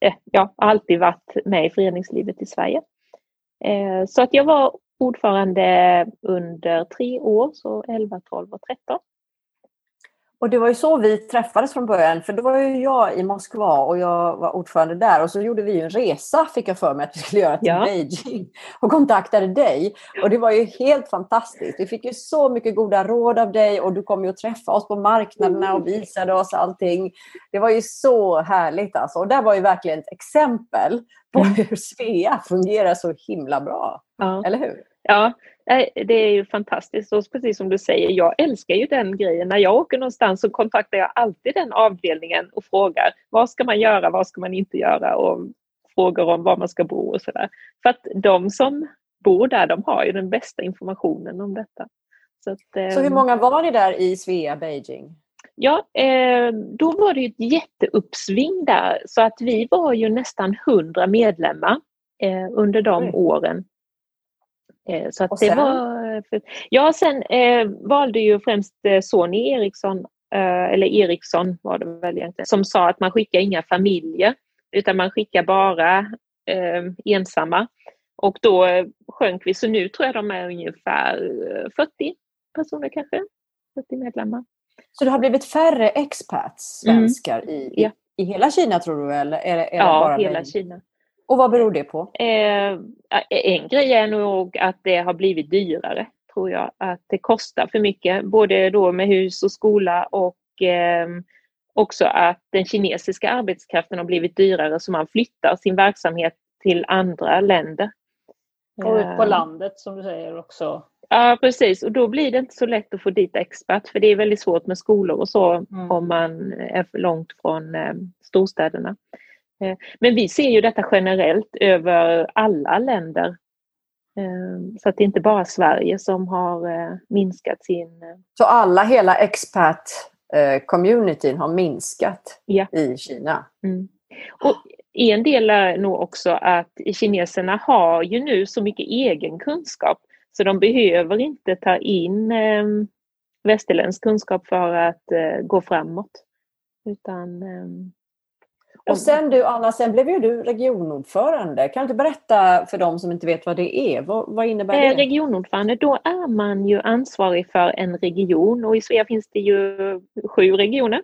eh jag har alltid varit med i föreningslivet i Sverige. Eh, så att jag var ordförande under tre år, så 11, 12 och 13. Och det var ju så vi träffades från början, för då var ju jag i Moskva och jag var ordförande där och så gjorde vi en resa, fick jag för mig att vi skulle göra till ja. Beijing och kontaktade dig. Och det var ju helt fantastiskt. Vi fick ju så mycket goda råd av dig och du kom ju att träffa oss på marknaderna och visade oss allting. Det var ju så härligt alltså. Och där var ju verkligen ett exempel på hur Svea fungerar så himla bra. Ja. Eller hur? Ja, det är ju fantastiskt och precis som du säger, jag älskar ju den grejen. När jag åker någonstans så kontaktar jag alltid den avdelningen och frågar vad ska man göra, vad ska man inte göra och frågar om var man ska bo och sådär. För att de som bor där, de har ju den bästa informationen om detta. Så, att, så hur ehm, många var det där i Svea, Beijing? Ja, eh, då var det ett jätteuppsving där så att vi var ju nästan 100 medlemmar eh, under de åren. Eh, så att det var, ja, sen eh, valde ju främst eh, Sony Eriksson, eh, eller Eriksson var det väl egentligen, som sa att man skickar inga familjer utan man skickar bara eh, ensamma. Och då eh, sjönk vi, så nu tror jag de är ungefär 40 personer kanske, 40 medlemmar. Så det har blivit färre expats, svenskar, mm. i, ja. i hela Kina tror du? Eller är, är ja, bara hela Kina. Och vad beror det på? Eh, en grej är nog att det har blivit dyrare tror jag, att det kostar för mycket, både då med hus och skola och eh, också att den kinesiska arbetskraften har blivit dyrare så man flyttar sin verksamhet till andra länder. Och ut på Eh, landet som du säger också. Ja precis och då blir det inte så lätt att få dit expert för det är väldigt svårt med skolor och så Mm. om man är för långt från eh, storstäderna. Eh, men vi ser ju detta generellt över alla länder. Eh, så att det är inte bara Sverige som har eh, minskat sin... Så alla, hela expat-communityn har minskat Ja. i Kina. mm. Och en del är nog också att kineserna har ju nu så mycket egen kunskap så de behöver inte ta in västerländsk kunskap för att gå framåt. Utan, Och sen du Anna, sen blev ju du regionordförande. Kan du inte berätta för dem som inte vet vad det är? Vad, vad innebär Eh, det? regionordförande, då är man ju ansvarig för en region och i Sverige finns det ju sju regioner.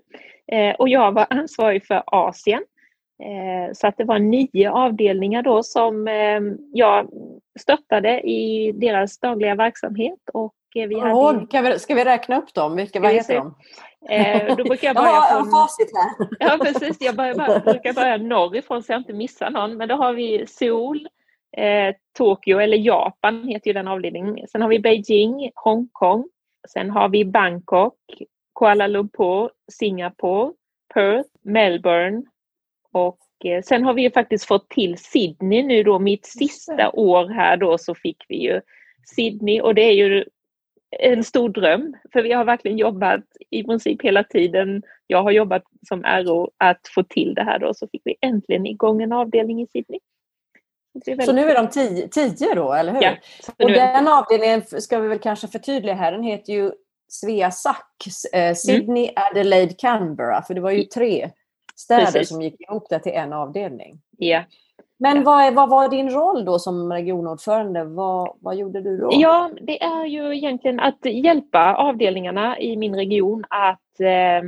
Eh, och jag var ansvarig för Asien. Eh, så att det var nio avdelningar då som jag stöttade i deras dagliga verksamhet. Och vi hade, kan vi, ska vi räkna upp dem? Vilka, vad heter de? Eh, då brukar jag börja jag från... facit här. Ja precis, jag börjar, bara- brukar börja norrifrån så jag inte missar någon. Men då har vi Seoul, eh, Tokyo eller Japan heter ju den avdelningen. Sen har vi Beijing, Hongkong. Sen har vi Bangkok, Kuala Lumpur, Singapore, Perth, Melbourne och eh, sen har vi ju faktiskt fått till Sydney nu då. Mitt sista år här då så fick vi ju Sydney och det är ju en stor dröm. För vi har verkligen jobbat i princip hela tiden. Jag har jobbat som RO att få till det här då. Så fick vi äntligen igång en avdelning i Sydney. Det Så nu är de tio, tio då, eller hur? Ja, Och den avdelningen ska vi väl kanske förtydliga här. Den heter ju Sveasac, eh, Sydney, Adelaide, Canberra. För det var ju tre städer Precis. som gick ihop där till en avdelning. ja. Men vad, vad var din roll då som regionordförande? Vad, vad gjorde du då? Ja, det är ju egentligen att hjälpa avdelningarna i min region att eh,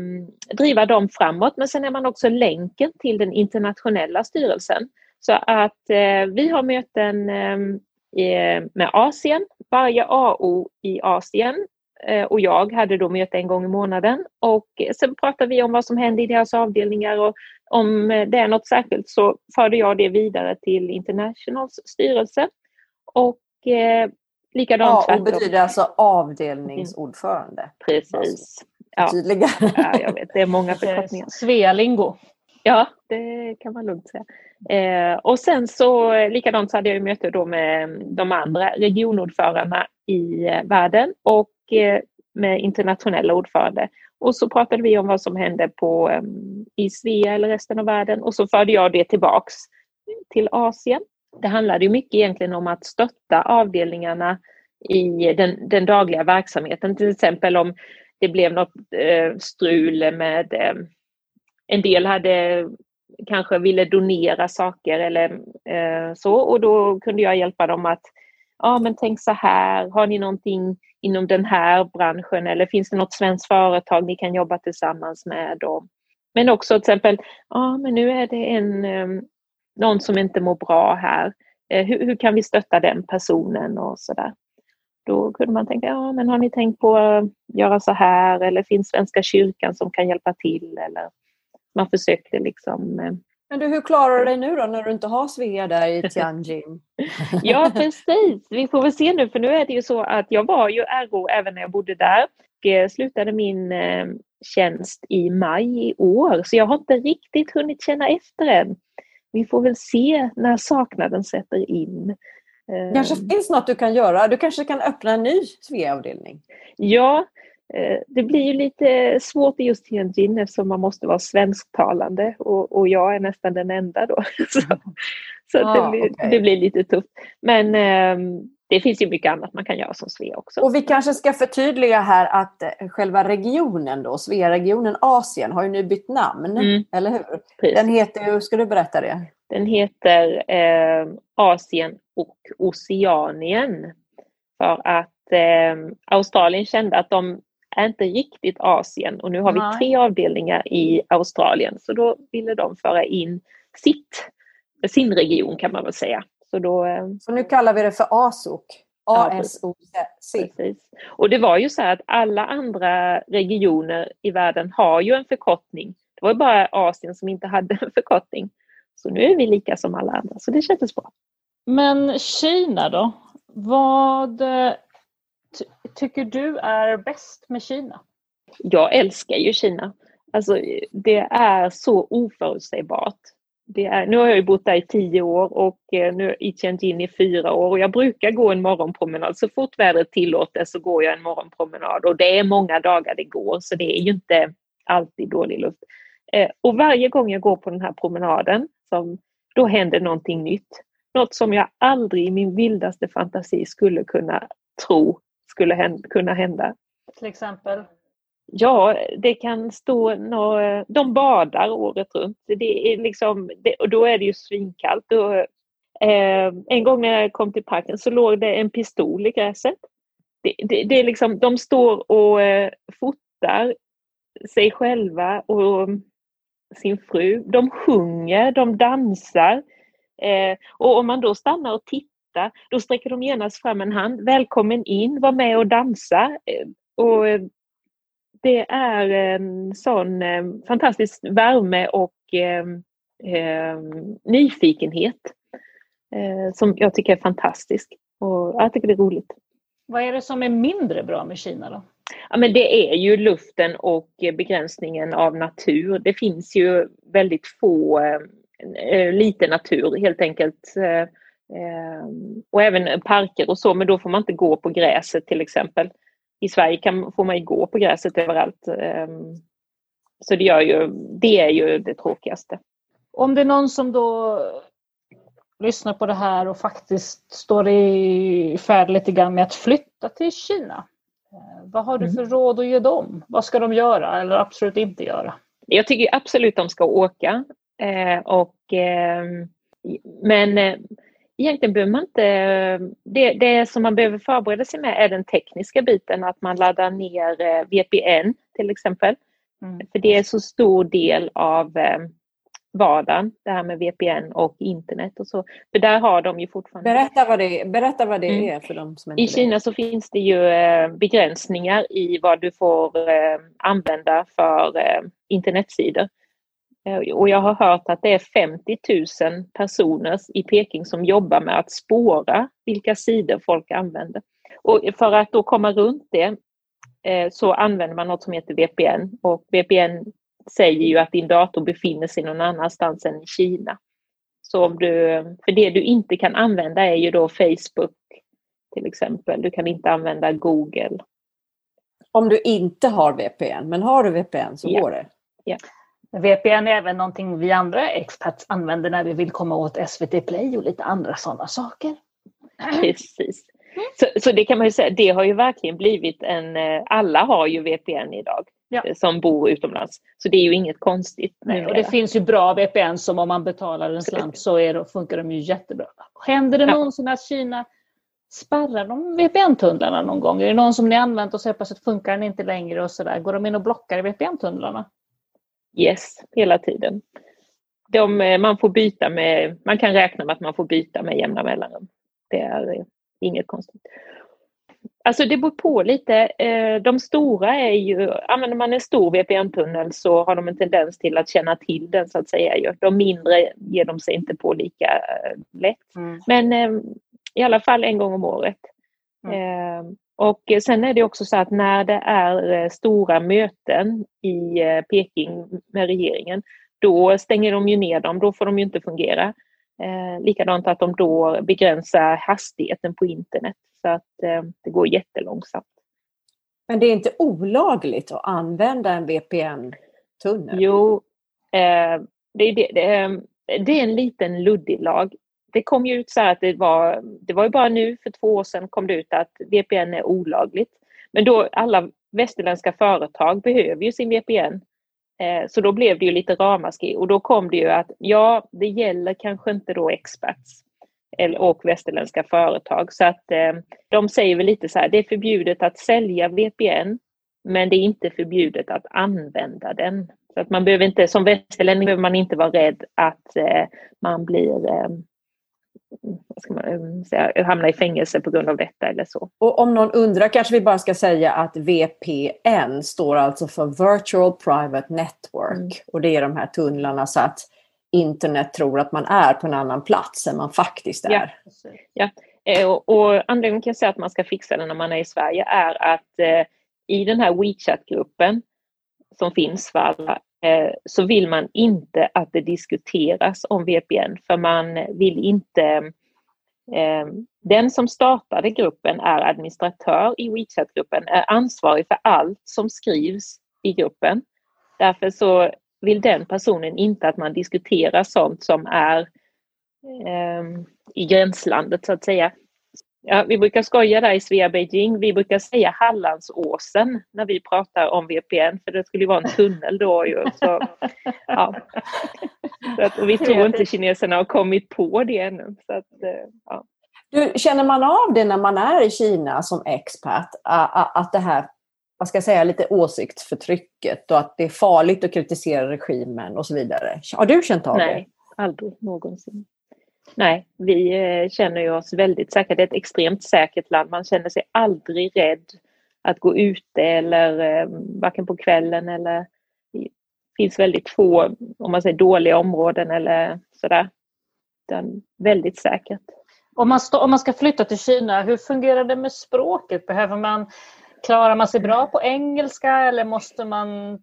driva dem framåt. Men sen är man också länken till den internationella styrelsen. Så att eh, vi har möten eh, med Asien, varje AO i Asien eh, och jag hade då möte en gång i månaden och eh, sen pratar vi om vad som händer i deras avdelningar och om eh, det är något särskilt så förde jag det vidare till Internationals styrelse. Och eh, likadant AO tvärtom. betyder alltså avdelningsordförande. Precis. Ja, Tydliga. *laughs* ja, jag vet, det är många förkortningar. Svealingo. Ja, det kan man lugnt säga. Eh, och sen så eh, likadant så hade jag ju möte då med de andra regionordförandena i eh, världen och eh, med internationella ordförande. Och så pratade vi om vad som hände på, um, i Svea eller resten av världen och så förde jag det tillbaks till Asien. Det handlade ju mycket egentligen om att stötta avdelningarna i den, den dagliga verksamheten. Till exempel om det blev något eh, strul med eh, en del hade kanske ville donera saker eller eh, så och då kunde jag hjälpa dem att ja men tänk så här, har ni någonting inom den här branschen eller finns det något svenskt företag ni kan jobba tillsammans med? Och, men också till exempel, ja men nu är det en, ehm, någon som inte mår bra här. Eh, hur, hur kan vi stötta den personen och sådär. Då kunde man tänka, ja men har ni tänkt på att göra så här eller finns Svenska kyrkan som kan hjälpa till eller man försökte liksom eh, men du, hur klarar du dig nu då när du inte har Svea där i *laughs* Tianjin? Ja, precis. Vi får väl se nu, för nu är det ju så att jag var ju RO även när jag bodde där och eh, slutade min eh, tjänst i maj i år, så jag har inte riktigt hunnit känna efter än. Vi får väl se när saknaden sätter in. Eh, kanske finns något du kan göra? Du kanske kan öppna en ny Svea-avdelning? Ja, det blir ju lite svårt i just Tianjin eftersom man måste vara svensktalande och, och jag är nästan den enda då. *laughs* Så, så Ah, det, blir, okej. det blir lite tufft. Men ehm, det finns ju mycket annat man kan göra som Svea också. Och vi kanske ska förtydliga här att eh, själva regionen då, Svea-regionen Asien, har ju nu bytt namn. Mm. Eller hur? Precis. Den heter ju, ska du berätta det? Den heter eh, Asien och Oceanien. För att eh, Australien kände att de är inte riktigt Asien och nu har vi tre avdelningar i Australien. Så då ville de föra in sitt, sin region kan man väl säga. Så då, eh, Så nu kallar vi det för ASOK, ASOC. Precis. Och det var ju så här att alla andra regioner i världen har ju en förkortning. Det var ju bara Asien som inte hade en förkortning. Så nu är vi lika som alla andra, så det kändes bra. Men Kina då? Vad tycker du är bäst med Kina? Jag älskar ju Kina. Alltså, det är så oförutsägbart. Det är, nu har jag ju bott där i tio år och eh, nu i Tianjin i fyra år och jag brukar gå en morgonpromenad. Så fort vädret tillåter så går jag en morgonpromenad och det är många dagar det går så det är ju inte alltid dålig luft. Eh, och varje gång jag går på den här promenaden, som, då händer någonting nytt. Något som jag aldrig i min vildaste fantasi skulle kunna tro skulle hända, kunna hända. Till exempel? Ja, det kan stå några, de badar året runt. Det är liksom, det, och då är det ju svinkallt. Och, eh, en gång när jag kom till parken så låg det en pistol i gräset. Det, det, det är liksom, de står och eh, fotar sig själva och sin fru. De sjunger, de dansar. Eh, och om man då stannar och tittar, då sträcker de genast fram en hand. Välkommen in, var med och dansa. Eh, och det är en sån eh, fantastisk värme och eh, eh, nyfikenhet eh, som jag tycker är fantastisk. Och jag tycker det är roligt. Vad är det som är mindre bra med Kina då? Ja, men det är ju luften och begränsningen av natur. Det finns ju väldigt få, eh, lite natur helt enkelt. Eh, och även parker och så, men då får man inte gå på gräset till exempel i Sverige kan, får man ju gå på gräset överallt. Ehm, så det, gör ju, det är ju det tråkigaste. Om det är någon som då lyssnar på det här och faktiskt står i färd lite grann med att flytta till Kina. Eh, vad har du för mm. råd att ge dem? Vad ska de göra eller absolut inte göra? Jag tycker absolut de ska åka. Eh, och, ehm, men eh, egentligen behöver man inte... Det, det som man behöver förbereda sig med är den tekniska biten, att man laddar ner eh, VPN till exempel. Mm. För det är så stor del av eh, vardagen, det här med VPN och internet och så. För där har de ju fortfarande... Berätta vad det, berätta vad det mm. är för de som inte I Kina vet. så finns det ju eh, begränsningar i vad du får använda för internetsidor. Eh, och jag har hört att det är 50 000 personer i Peking som jobbar med att spåra vilka sidor folk använder. Och för att då komma runt det eh, så använder man något som heter VPN och VPN säger ju att din dator befinner sig någon annanstans än i Kina. Så om du, för det du inte kan använda är ju då Facebook till exempel. Du kan inte använda Google. Om du inte har VPN, men har du VPN så ja. går det? Ja. VPN är även någonting vi andra experts använder när vi vill komma åt SVT Play och lite andra sådana saker. *clears throat* Precis. Så, så det kan man ju säga, det har ju verkligen blivit en, eh, alla har ju VPN idag ja. Eh, som bor utomlands. Så det är ju inget konstigt. Nej, och det finns ju bra VPN som om man betalar en slant så är det, funkar de ju jättebra. Händer det ja. någonsin att Kina spärrar de VPN-tunnlarna någon gång? Är det någon som ni använt och så plötsligt funkar den inte längre och sådär? Går de in och blockar VPN-tunnlarna? Yes, hela tiden. De, eh, man får byta med, man kan räkna med att man får byta med jämna mellanrum. Det är eh, inget konstigt. Alltså det beror på lite. Eh, de stora är ju, använder man en stor VPN-tunnel så har de en tendens till att känna till den så att säga. De mindre ger de sig inte på lika lätt. Mm. Men i alla fall en gång om året. Mm. Och sen är det också så att när det är eh, stora möten i eh, Peking med regeringen, då stänger de ju ner dem, då får de ju inte fungera. Eh, likadant att de då begränsar hastigheten på internet så att eh, det går jättelångsamt. Men det är inte olagligt att använda en VPN-tunnel? Jo, eh, det, det, det, det, är en liten luddig lag det kom ju ut så här att det var, det var ju bara nu för två år sedan kom det ut att VPN är olagligt. Men då alla västerländska företag behöver ju sin VPN. Eh, så då blev det ju lite ramaskri och då kom det ju att ja, det gäller kanske inte då experts och västerländska företag. Så att eh, de säger väl lite så här, det är förbjudet att sälja VPN men det är inte förbjudet att använda den. Så att man behöver inte, som västerlänning behöver man inte vara rädd att eh, man blir eh, vad ska man säga, hamna i fängelse på grund av detta eller så. Och om någon undrar kanske vi bara ska säga att VPN står alltså för Virtual Private Network. Mm. Och det är de här tunnlarna så att internet tror att man är på en annan plats än man faktiskt är. Ja, ja. Eh, och, och anledningen till att säga att man ska fixa det när man är i Sverige är att eh, i den här WeChat-gruppen som finns för alla eh, Eh, så vill man inte att det diskuteras om VPN för man vill inte eh, den som startade gruppen är administratör i WeChat-gruppen, är ansvarig för allt som skrivs i gruppen. Därför så vill den personen inte att man diskuterar sånt som är eh, i gränslandet så att säga. Ja, vi brukar skoja där i Svea Beijing. Vi brukar säga Hallandsåsen när vi pratar om VPN för det skulle vara en tunnel då. Ju. Så, ja. så att, och vi tror inte kineserna har kommit på det ännu. Så att, eh, ja. du, känner man av det när man är i Kina som expat? Att det här vad ska jag säga, lite åsiktsförtrycket och att det är farligt att kritisera regimen och så vidare. Har du känt av det? Nej, aldrig någonsin. Nej, vi eh, känner ju oss väldigt säkra. Det är ett extremt säkert land. Man känner sig aldrig rädd att gå ute eller eh, varken på kvällen eller det finns väldigt få, om man säger dåliga områden eller sådär. Utan väldigt säkert. Om man, om man ska flytta till Kina, hur fungerar det med språket? Behöver man, klarar man sig bra på engelska eller måste man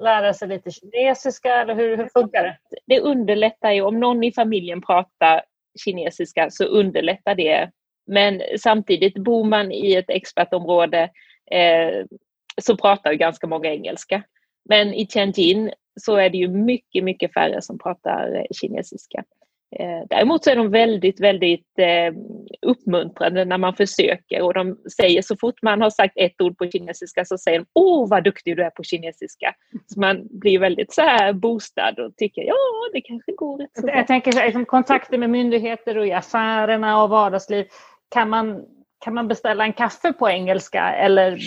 lära sig lite kinesiska? Eller hur, hur funkar det? Det underlättar ju om någon i familjen pratar kinesiska så underlättar det. Men samtidigt bor man i ett expertområde eh, så pratar ju ganska många engelska. Men i Tianjin så är det ju mycket, mycket färre som pratar eh, kinesiska. Eh, däremot så är de väldigt, väldigt eh, uppmuntrande när man försöker och de säger så fort man har sagt ett ord på kinesiska så säger de Åh vad duktig du är på kinesiska. Så man blir väldigt så här boostad och tycker ja det kanske går rätt så bra. Jag tänker liksom, kontakter med myndigheter och i affärerna och vardagsliv. Kan man, kan man beställa en kaffe på engelska eller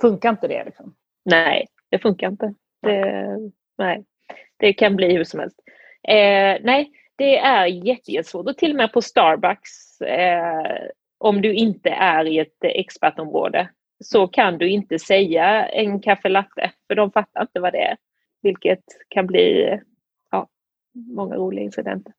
funkar inte det? Liksom? Nej, det funkar inte. Det, nej. det kan bli hur som helst. Eh, nej, det är jättesvårt och till och med på Starbucks eh, om du inte är i ett expertområde så kan du inte säga en kaffe latte för de fattar inte vad det är. Vilket kan bli ja, många roliga incidenter.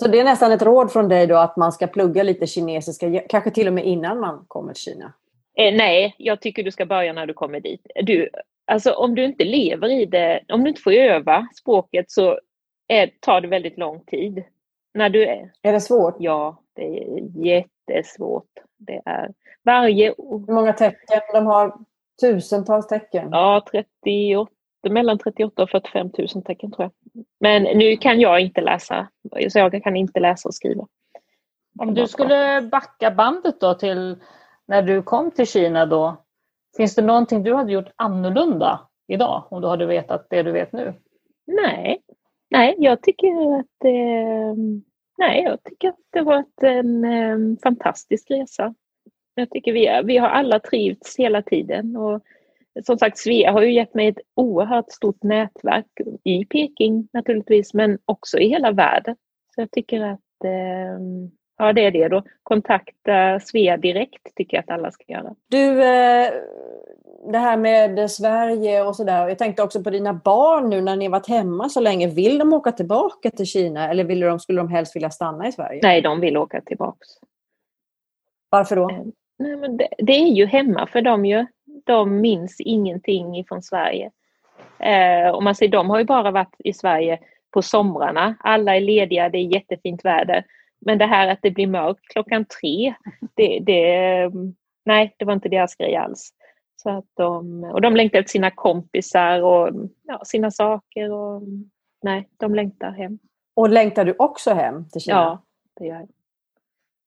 Så det är nästan ett råd från dig då att man ska plugga lite kinesiska, kanske till och med innan man kommer till Kina? Eh, nej, jag tycker du ska börja när du kommer dit. Du, alltså om du inte lever i det, om du inte får öva språket så är, tar det väldigt lång tid. När du är, är det svårt? Ja, det är jättesvårt. Det är varje... Hur många tecken? De har tusentals tecken. Ja, 38, mellan 38 och 45 000 tecken tror jag. Men nu kan jag inte läsa, så jag kan inte läsa och skriva. Om du skulle backa bandet då till när du kom till Kina då, finns det någonting du hade gjort annorlunda idag om du hade vetat det du vet nu? Nej, Nej, jag tycker att eh, nej, jag tycker att det varit en eh, fantastisk resa. Jag tycker vi, vi har alla trivts hela tiden och som sagt Svea har ju gett mig ett oerhört stort nätverk i Peking naturligtvis men också i hela världen. Så jag tycker att eh, Ja, det är det då. Kontakta Svea direkt tycker jag att alla ska göra. Du, eh, det här med Sverige och sådär. Jag tänkte också på dina barn nu när ni varit hemma så länge. Vill de åka tillbaka till Kina eller vill de, skulle de helst vilja stanna i Sverige? Nej, de vill åka tillbaka. Varför då? Eh, nej, men det, det, är ju hemma för dem ju. De minns ingenting ifrån Sverige. Eh, och man säger, de har ju bara varit i Sverige på somrarna. Alla är lediga, det är jättefint väder. Men det här att det blir mörkt klockan tre, det, det, nej, det var inte deras grej alls. Så att de, och de längtar efter sina kompisar och ja, sina saker. Och, nej, de längtar hem. Och längtar du också hem till Kina? Ja, det gör jag.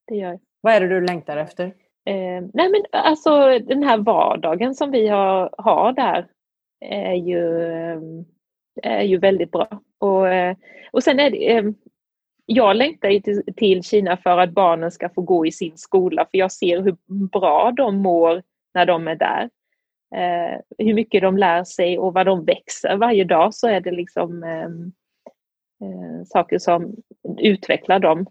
Det gör jag. Vad är det du längtar efter? Eh, nej men alltså den här vardagen som vi har, har där är ju, är ju väldigt bra. Och, och sen är det, eh, jag längtar till, till Kina för att barnen ska få gå i sin skola för jag ser hur bra de mår när de är där. Eh, hur mycket de lär sig och vad de växer varje dag så är det liksom ehm, eh, saker som utvecklar dem.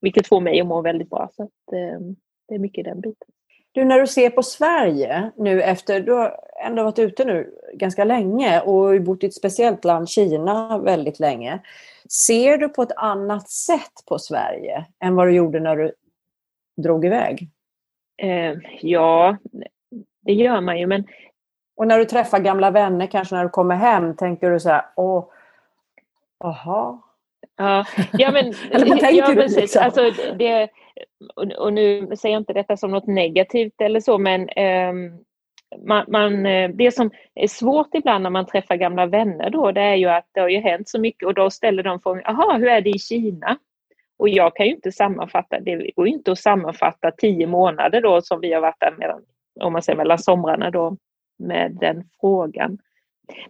vilket får mig att må väldigt bra. Så att, eh, det är mycket den biten. Du, när du ser på Sverige nu efter, du har ändå varit ute nu ganska länge och bott i ett speciellt land, Kina, väldigt länge. Ser du på ett annat sätt på Sverige än vad du gjorde när du drog iväg? Eh, ja, det gör man ju, men... Och när du träffar gamla vänner, kanske när du kommer hem, tänker du så här, åh, aha. Ja, ja men... *laughs* Eller vad tänker ja, du? precis. Liksom? Alltså, det, och, nu säger jag inte detta som något negativt eller så, men ehm, man, man, eh, det som är svårt ibland när man träffar gamla vänner då, det är ju att det har ju hänt så mycket och då ställer de frågan, jaha, hur är det i Kina? Och jag kan ju inte sammanfatta, det går ju inte att sammanfatta tio månader då som vi har varit där mellan, om man säger mellan somrarna då, med den frågan.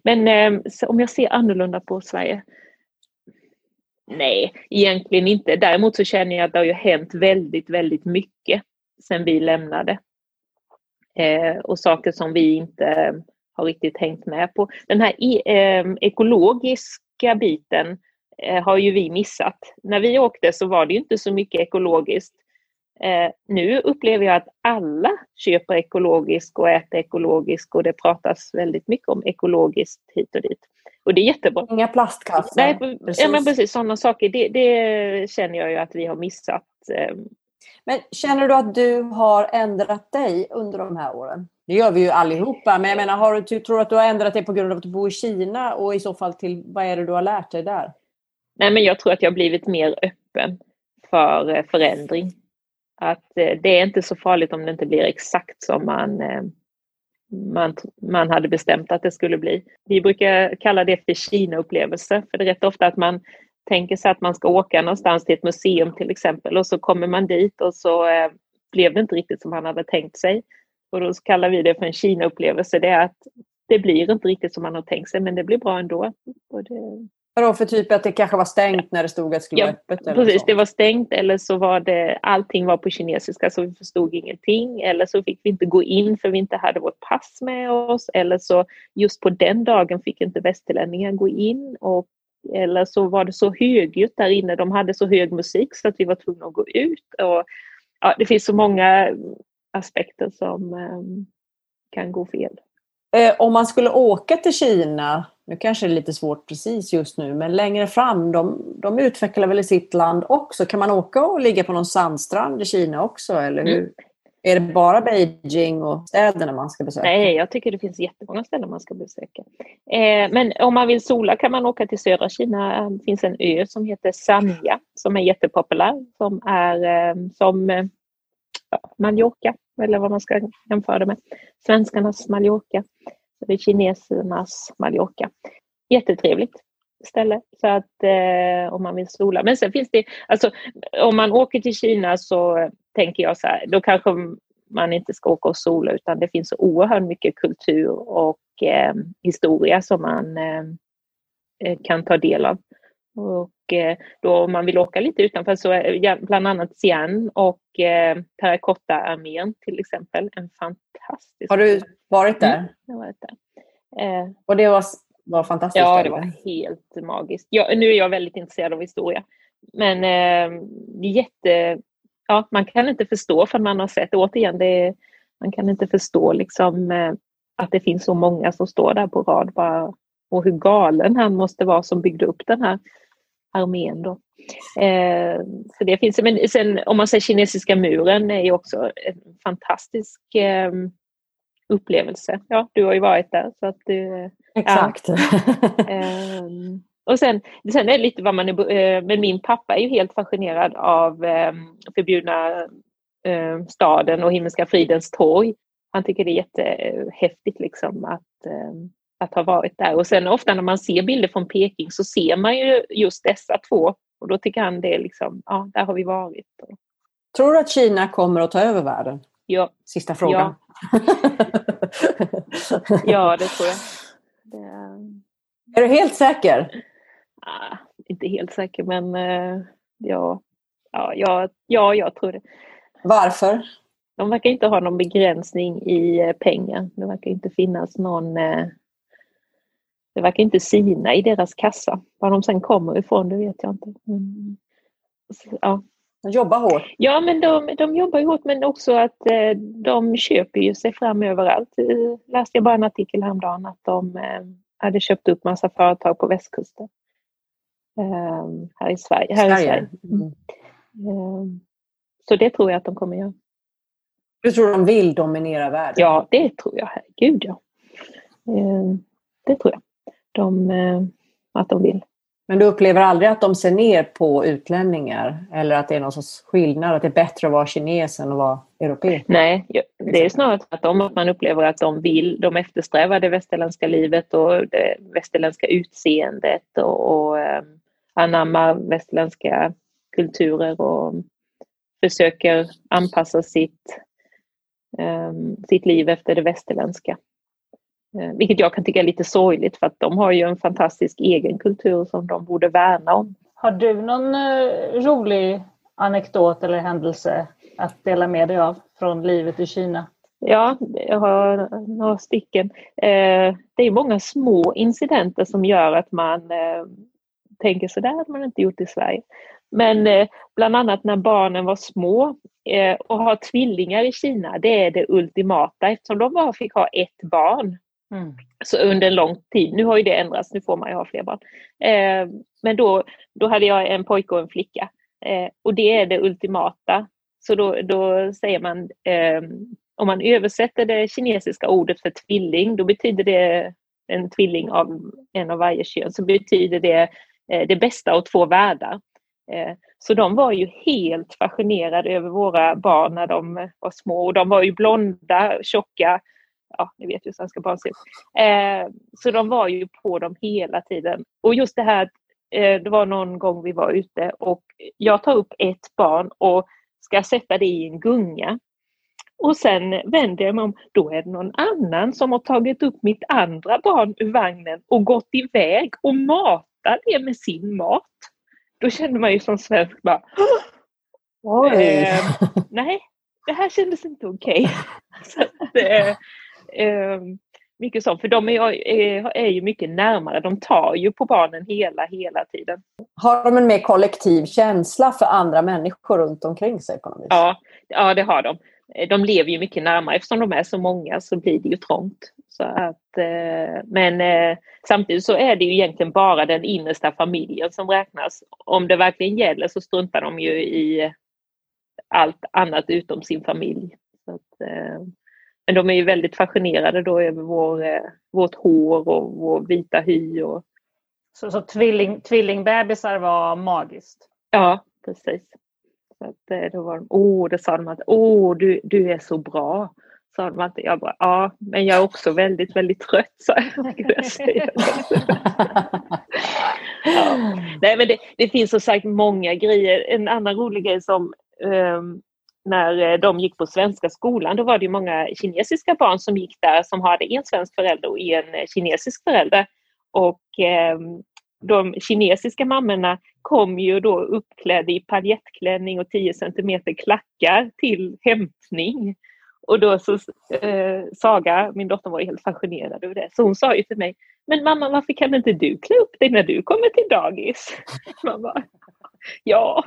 Men eh, om jag ser annorlunda på Sverige? Nej, egentligen inte. Däremot så känner jag att det har ju hänt väldigt, väldigt mycket sedan vi lämnade. Eh, och saker som vi inte eh, har riktigt hängt med på. Den här eh, ekologiska biten eh, har ju vi missat. När vi åkte så var det inte så mycket ekologiskt. Eh, nu upplever jag att alla köper ekologiskt och äter ekologiskt och det pratas väldigt mycket om ekologiskt hit och dit. Och det är jättebra. Inga plastkassar. Nej, ja, men precis sådana saker. Det, det, känner jag ju att vi har missat. Men känner du att du har ändrat dig under de här åren? Det gör vi ju allihopa, men jag menar, har du, tror du att du har ändrat dig på grund av att du bor i Kina och i så fall till vad är det du har lärt dig där? Nej, men jag tror att jag har blivit mer öppen för eh, förändring. Att eh, det är inte så farligt om det inte blir exakt som man, eh, man, man hade bestämt att det skulle bli. Vi brukar kalla det för Kina-upplevelse, för det är rätt ofta att man tänker sig att man ska åka någonstans till ett museum till exempel och så kommer man dit och så eh, blev det inte riktigt som man hade tänkt sig. Och då kallar vi det för en Kina-upplevelse. Det är att det blir inte riktigt som man har tänkt sig men det blir bra ändå. Och det, Vadå för typ att det kanske var stängt när det stod att det skulle Ja, vara öppet? Eller Precis, så? det var stängt eller så var det allting var på kinesiska så vi förstod ingenting eller så fick vi inte gå in för vi inte hade vårt pass med oss eller så just på den dagen fick inte västerlänningar gå in och eller så var det så högljutt där inne, de hade så hög musik så att vi var tvungna att gå ut. Och, ja, det finns så många aspekter som eh, kan gå fel. Eh, om man skulle åka till Kina, nu kanske det är lite svårt precis just nu, men längre fram, de, de utvecklar väl i sitt land också. Kan man åka och ligga på någon sandstrand i Kina också, eller hur? Mm. Är det bara Beijing och städerna man ska besöka? Nej, jag tycker det finns jättemånga ställen man ska besöka. Eh, men om man vill sola kan man åka till södra Kina. Det finns en ö som heter Sanya som är jättepopulär. Som är eh, som eh, ja, Mallorca, eller vad man ska jämföra det med. Svenskarnas Mallorca. Det är kinesernas Mallorca. Jättetrevligt ställe så att eh, om man vill sola. Men sen finns det, alltså om man åker till Kina så tänker jag så här, då kanske man inte ska åka och sola utan det finns så oerhört mycket kultur och eh, historia som man eh, eh, kan ta del av. Och eh, då om man vill åka lite utanför så är bland annat Xi'an och eh, Terrakotta-armén till exempel en fantastisk... Har du varit där? Mm, jag har varit där. Eh, Och det var, var fantastiskt? Ja, det eller? var helt magiskt. Jag, nu är jag väldigt intresserad av historia. Men eh, jätte... Ja, man kan inte förstå för man har sett, återigen, det man kan inte förstå liksom eh, att det finns så många som står där på rad bara, och hur galen han måste vara som byggde upp den här armén då. Eh, så det finns, men sen om man säger kinesiska muren är ju också en fantastisk eh, upplevelse. Ja, du har ju varit där så att du Exakt. *laughs* Ehm, och sen, sen är det lite vad man är, eh, men min pappa är ju helt fascinerad av eh, förbjudna eh, staden och Himmelska fridens torg. Han tycker det är jättehäftigt liksom att, eh, att ha varit där. Och sen ofta när man ser bilder från Peking så ser man ju just dessa två. Och då tycker han det är liksom, ja, där har vi varit. Tror du att Kina kommer att ta över världen? Ja, Sista frågan. ja *laughs* det tror jag. Det, Är du helt säker? Ah, inte helt säker men eh, ja, ja, ja, ja, jag tror det. Varför? De verkar inte ha någon begränsning i eh, pengar. Det verkar inte finnas någon... eh, Det verkar inte sina i deras kassa. Var de sen kommer ifrån, det vet jag inte. Mm. Så, Ja, De jobbar hårt. Ja, men de, de jobbar hårt men också att eh, de köper ju sig fram överallt. Läste jag bara en artikel häromdagen att de hade köpt upp massa företag på västkusten. Eh, här i Sverige. Här Sverige. I Sverige. Mm. Eh, så det tror jag att de kommer göra. Du tror de vill dominera världen? Ja, det tror jag. Herregud, ja. Eh, det tror jag. De, eh, att de vill. Men du upplever aldrig att de ser ner på utlänningar? Eller att det är någon sorts skillnad? Att det är bättre att vara kines än att vara europé? Nej, det är snarare tvärtom att man upplever att de vill, de eftersträvar det västerländska livet och det västerländska utseendet och, och anammar västerländska kulturer och försöker anpassa sitt, eh, sitt liv efter det västerländska. Eh, vilket jag kan tycka är lite sorgligt för att de har ju en fantastisk egen kultur som de borde värna om. Har du någon eh, rolig anekdot eller händelse att dela med dig av från livet i Kina? Ja, jag har några stycken. Eh, det är många små incidenter som gör att man tänker så där hade man inte gjort i Sverige. Men eh, bland annat när barnen var små eh, och har tvillingar i Kina, det är det ultimata eftersom de bara fick ha ett barn Mm. så under en lång tid. Nu har ju det ändrats, nu får man ju ha fler barn. Eh, men då, då hade jag en pojke och en flicka och det är det ultimata. Så då, då säger man, om man översätter det kinesiska ordet för tvilling, då betyder det en tvilling av en av varje kön, så betyder det Eh, det bästa av två världar. Eh, så de var ju helt fascinerade över våra barn när de var små och de var ju blonda, tjocka, ja, ni vet hur svenska barn ser ut. Eh, så de var ju på dem hela tiden. Och just det här, det var någon gång vi var ute och jag tar upp ett barn och ska sätta det i en gunga. Och sen vänder jag mig om, då är det någon annan som har tagit upp mitt andra barn ur vagnen och gått iväg och matar det med sin mat. Då kände man ju som svensk bara! Eh, nej, det här kändes inte okej. *laughs* Att, eh, eh, mycket sånt, för de är, är, är ju mycket närmare. De tar ju på barnen hela, hela tiden. Har de en mer kollektiv känsla för andra människor runt omkring sig på något vis? Ja, ja, det har de. Eh, De lever ju mycket närmare. Eftersom de är så många så blir det ju trångt. Så att, eh, men eh, samtidigt så är det ju egentligen bara den innersta familjen som räknas. Om det verkligen gäller så struntar de ju i allt annat utom sin familj. Så att, eh, men de är ju väldigt fascinerade då över vår, eh, vårt hår och vår vita hy. Och, Så, så tvilling, tvillingbebisar var magiskt. ja, precis. Så att, eh, då var de, åh, det sa de att, åh, du, du är så bra. Sa de alltid. Jag bara, ja, men jag är också väldigt, väldigt trött, sa *laughs* jag. Säga. ja. Nej, men det, det finns som sagt många grejer. En annan rolig grej som ehm, när eh, de gick på svenska skolan, då var det ju många kinesiska barn som gick där som hade en svensk förälder och en eh, kinesisk förälder. Och ehm, de kinesiska mammorna kom ju då uppklädda i paljettklänning och 10 centimeter klackar till hämtning. Och då så, eh, Saga, min dotter var helt fascinerad över det, så hon sa ju till mig, men mamma varför kan inte du klä upp dig när du kommer till dagis? *laughs* Man bara, ja,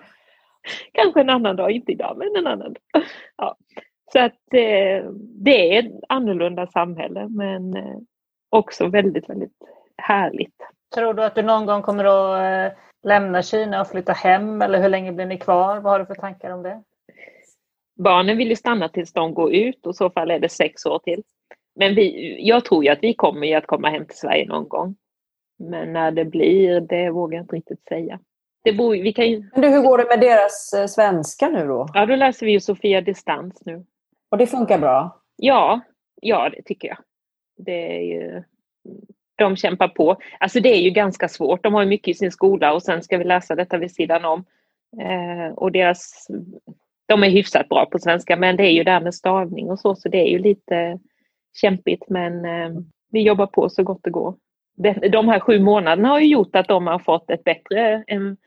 kanske en annan dag, inte idag men en annan dag. Ja. Så att eh, det är ett annorlunda samhälle men eh, också väldigt, väldigt härligt. Tror du att du någon gång kommer att eh, lämna Kina och flytta hem eller hur länge blir ni kvar? Vad har du för tankar om det? Barnen vill ju stanna tills de går ut och i så fall är det sex år till. Men vi, jag tror ju att vi kommer ju att komma hem till Sverige någon gång. Men när det blir, det vågar jag inte riktigt säga. Det bor, vi kan ju, Men du, hur går det med deras eh, svenska nu då? ja, då läser vi ju Sofia Distans nu. Och det funkar bra? Ja, ja det tycker jag. Det är ju, de kämpar på. Alltså det är ju ganska svårt. De har ju mycket i sin skola och sen ska vi läsa detta vid sidan om. Eh, och deras, de är hyfsat bra på svenska men det är ju det här med stavning och så så det är ju lite kämpigt men eh, vi jobbar på så gott det går. De, de här sju månaderna har ju gjort att de har fått ett bättre, en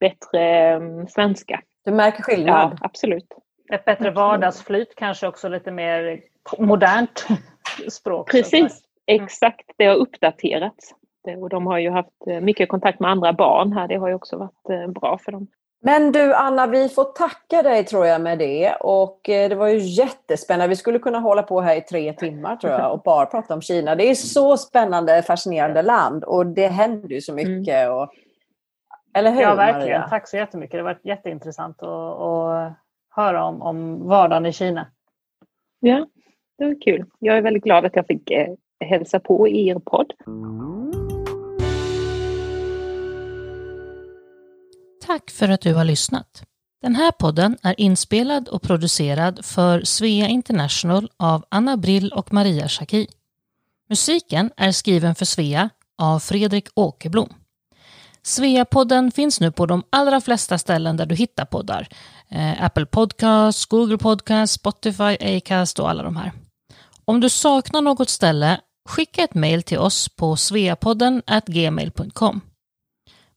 bättre eh, svenska. Du märker skillnad? Ja, absolut. Ett bättre vardagsflyt kanske också lite mer modernt *laughs* språk. Precis, exakt. Det har uppdaterats. Det- Och de har ju haft eh, mycket kontakt med andra barn här. Det har ju också varit eh, bra för dem. Men du Anna, vi får tacka dig tror jag med det. Och eh, det var ju jättespännande. Vi skulle kunna hålla på här i tre timmar tror jag och *laughs* bara prata om Kina. Det är så spännande, fascinerande land och det händer ju så Mm. mycket. Och, eller hur Ja, verkligen. Maria? Tack så jättemycket. Det har varit jätteintressant att, att höra om, om vardagen i Kina. Ja, det var kul. Jag är väldigt glad att jag fick eh, hälsa på i er podd. Tack för att du har lyssnat. Den här podden är inspelad och producerad för Svea International av Anna Brill och Maria Schacki. Musiken är skriven för Svea av Fredrik Åkerblom. Svea-podden finns nu på de allra flesta ställen där du hittar poddar. Eh, Apple Podcasts, Google Podcasts, Spotify, Acast och alla de här. Om du saknar något ställe, skicka ett mejl till oss på sveapodden gmail.com.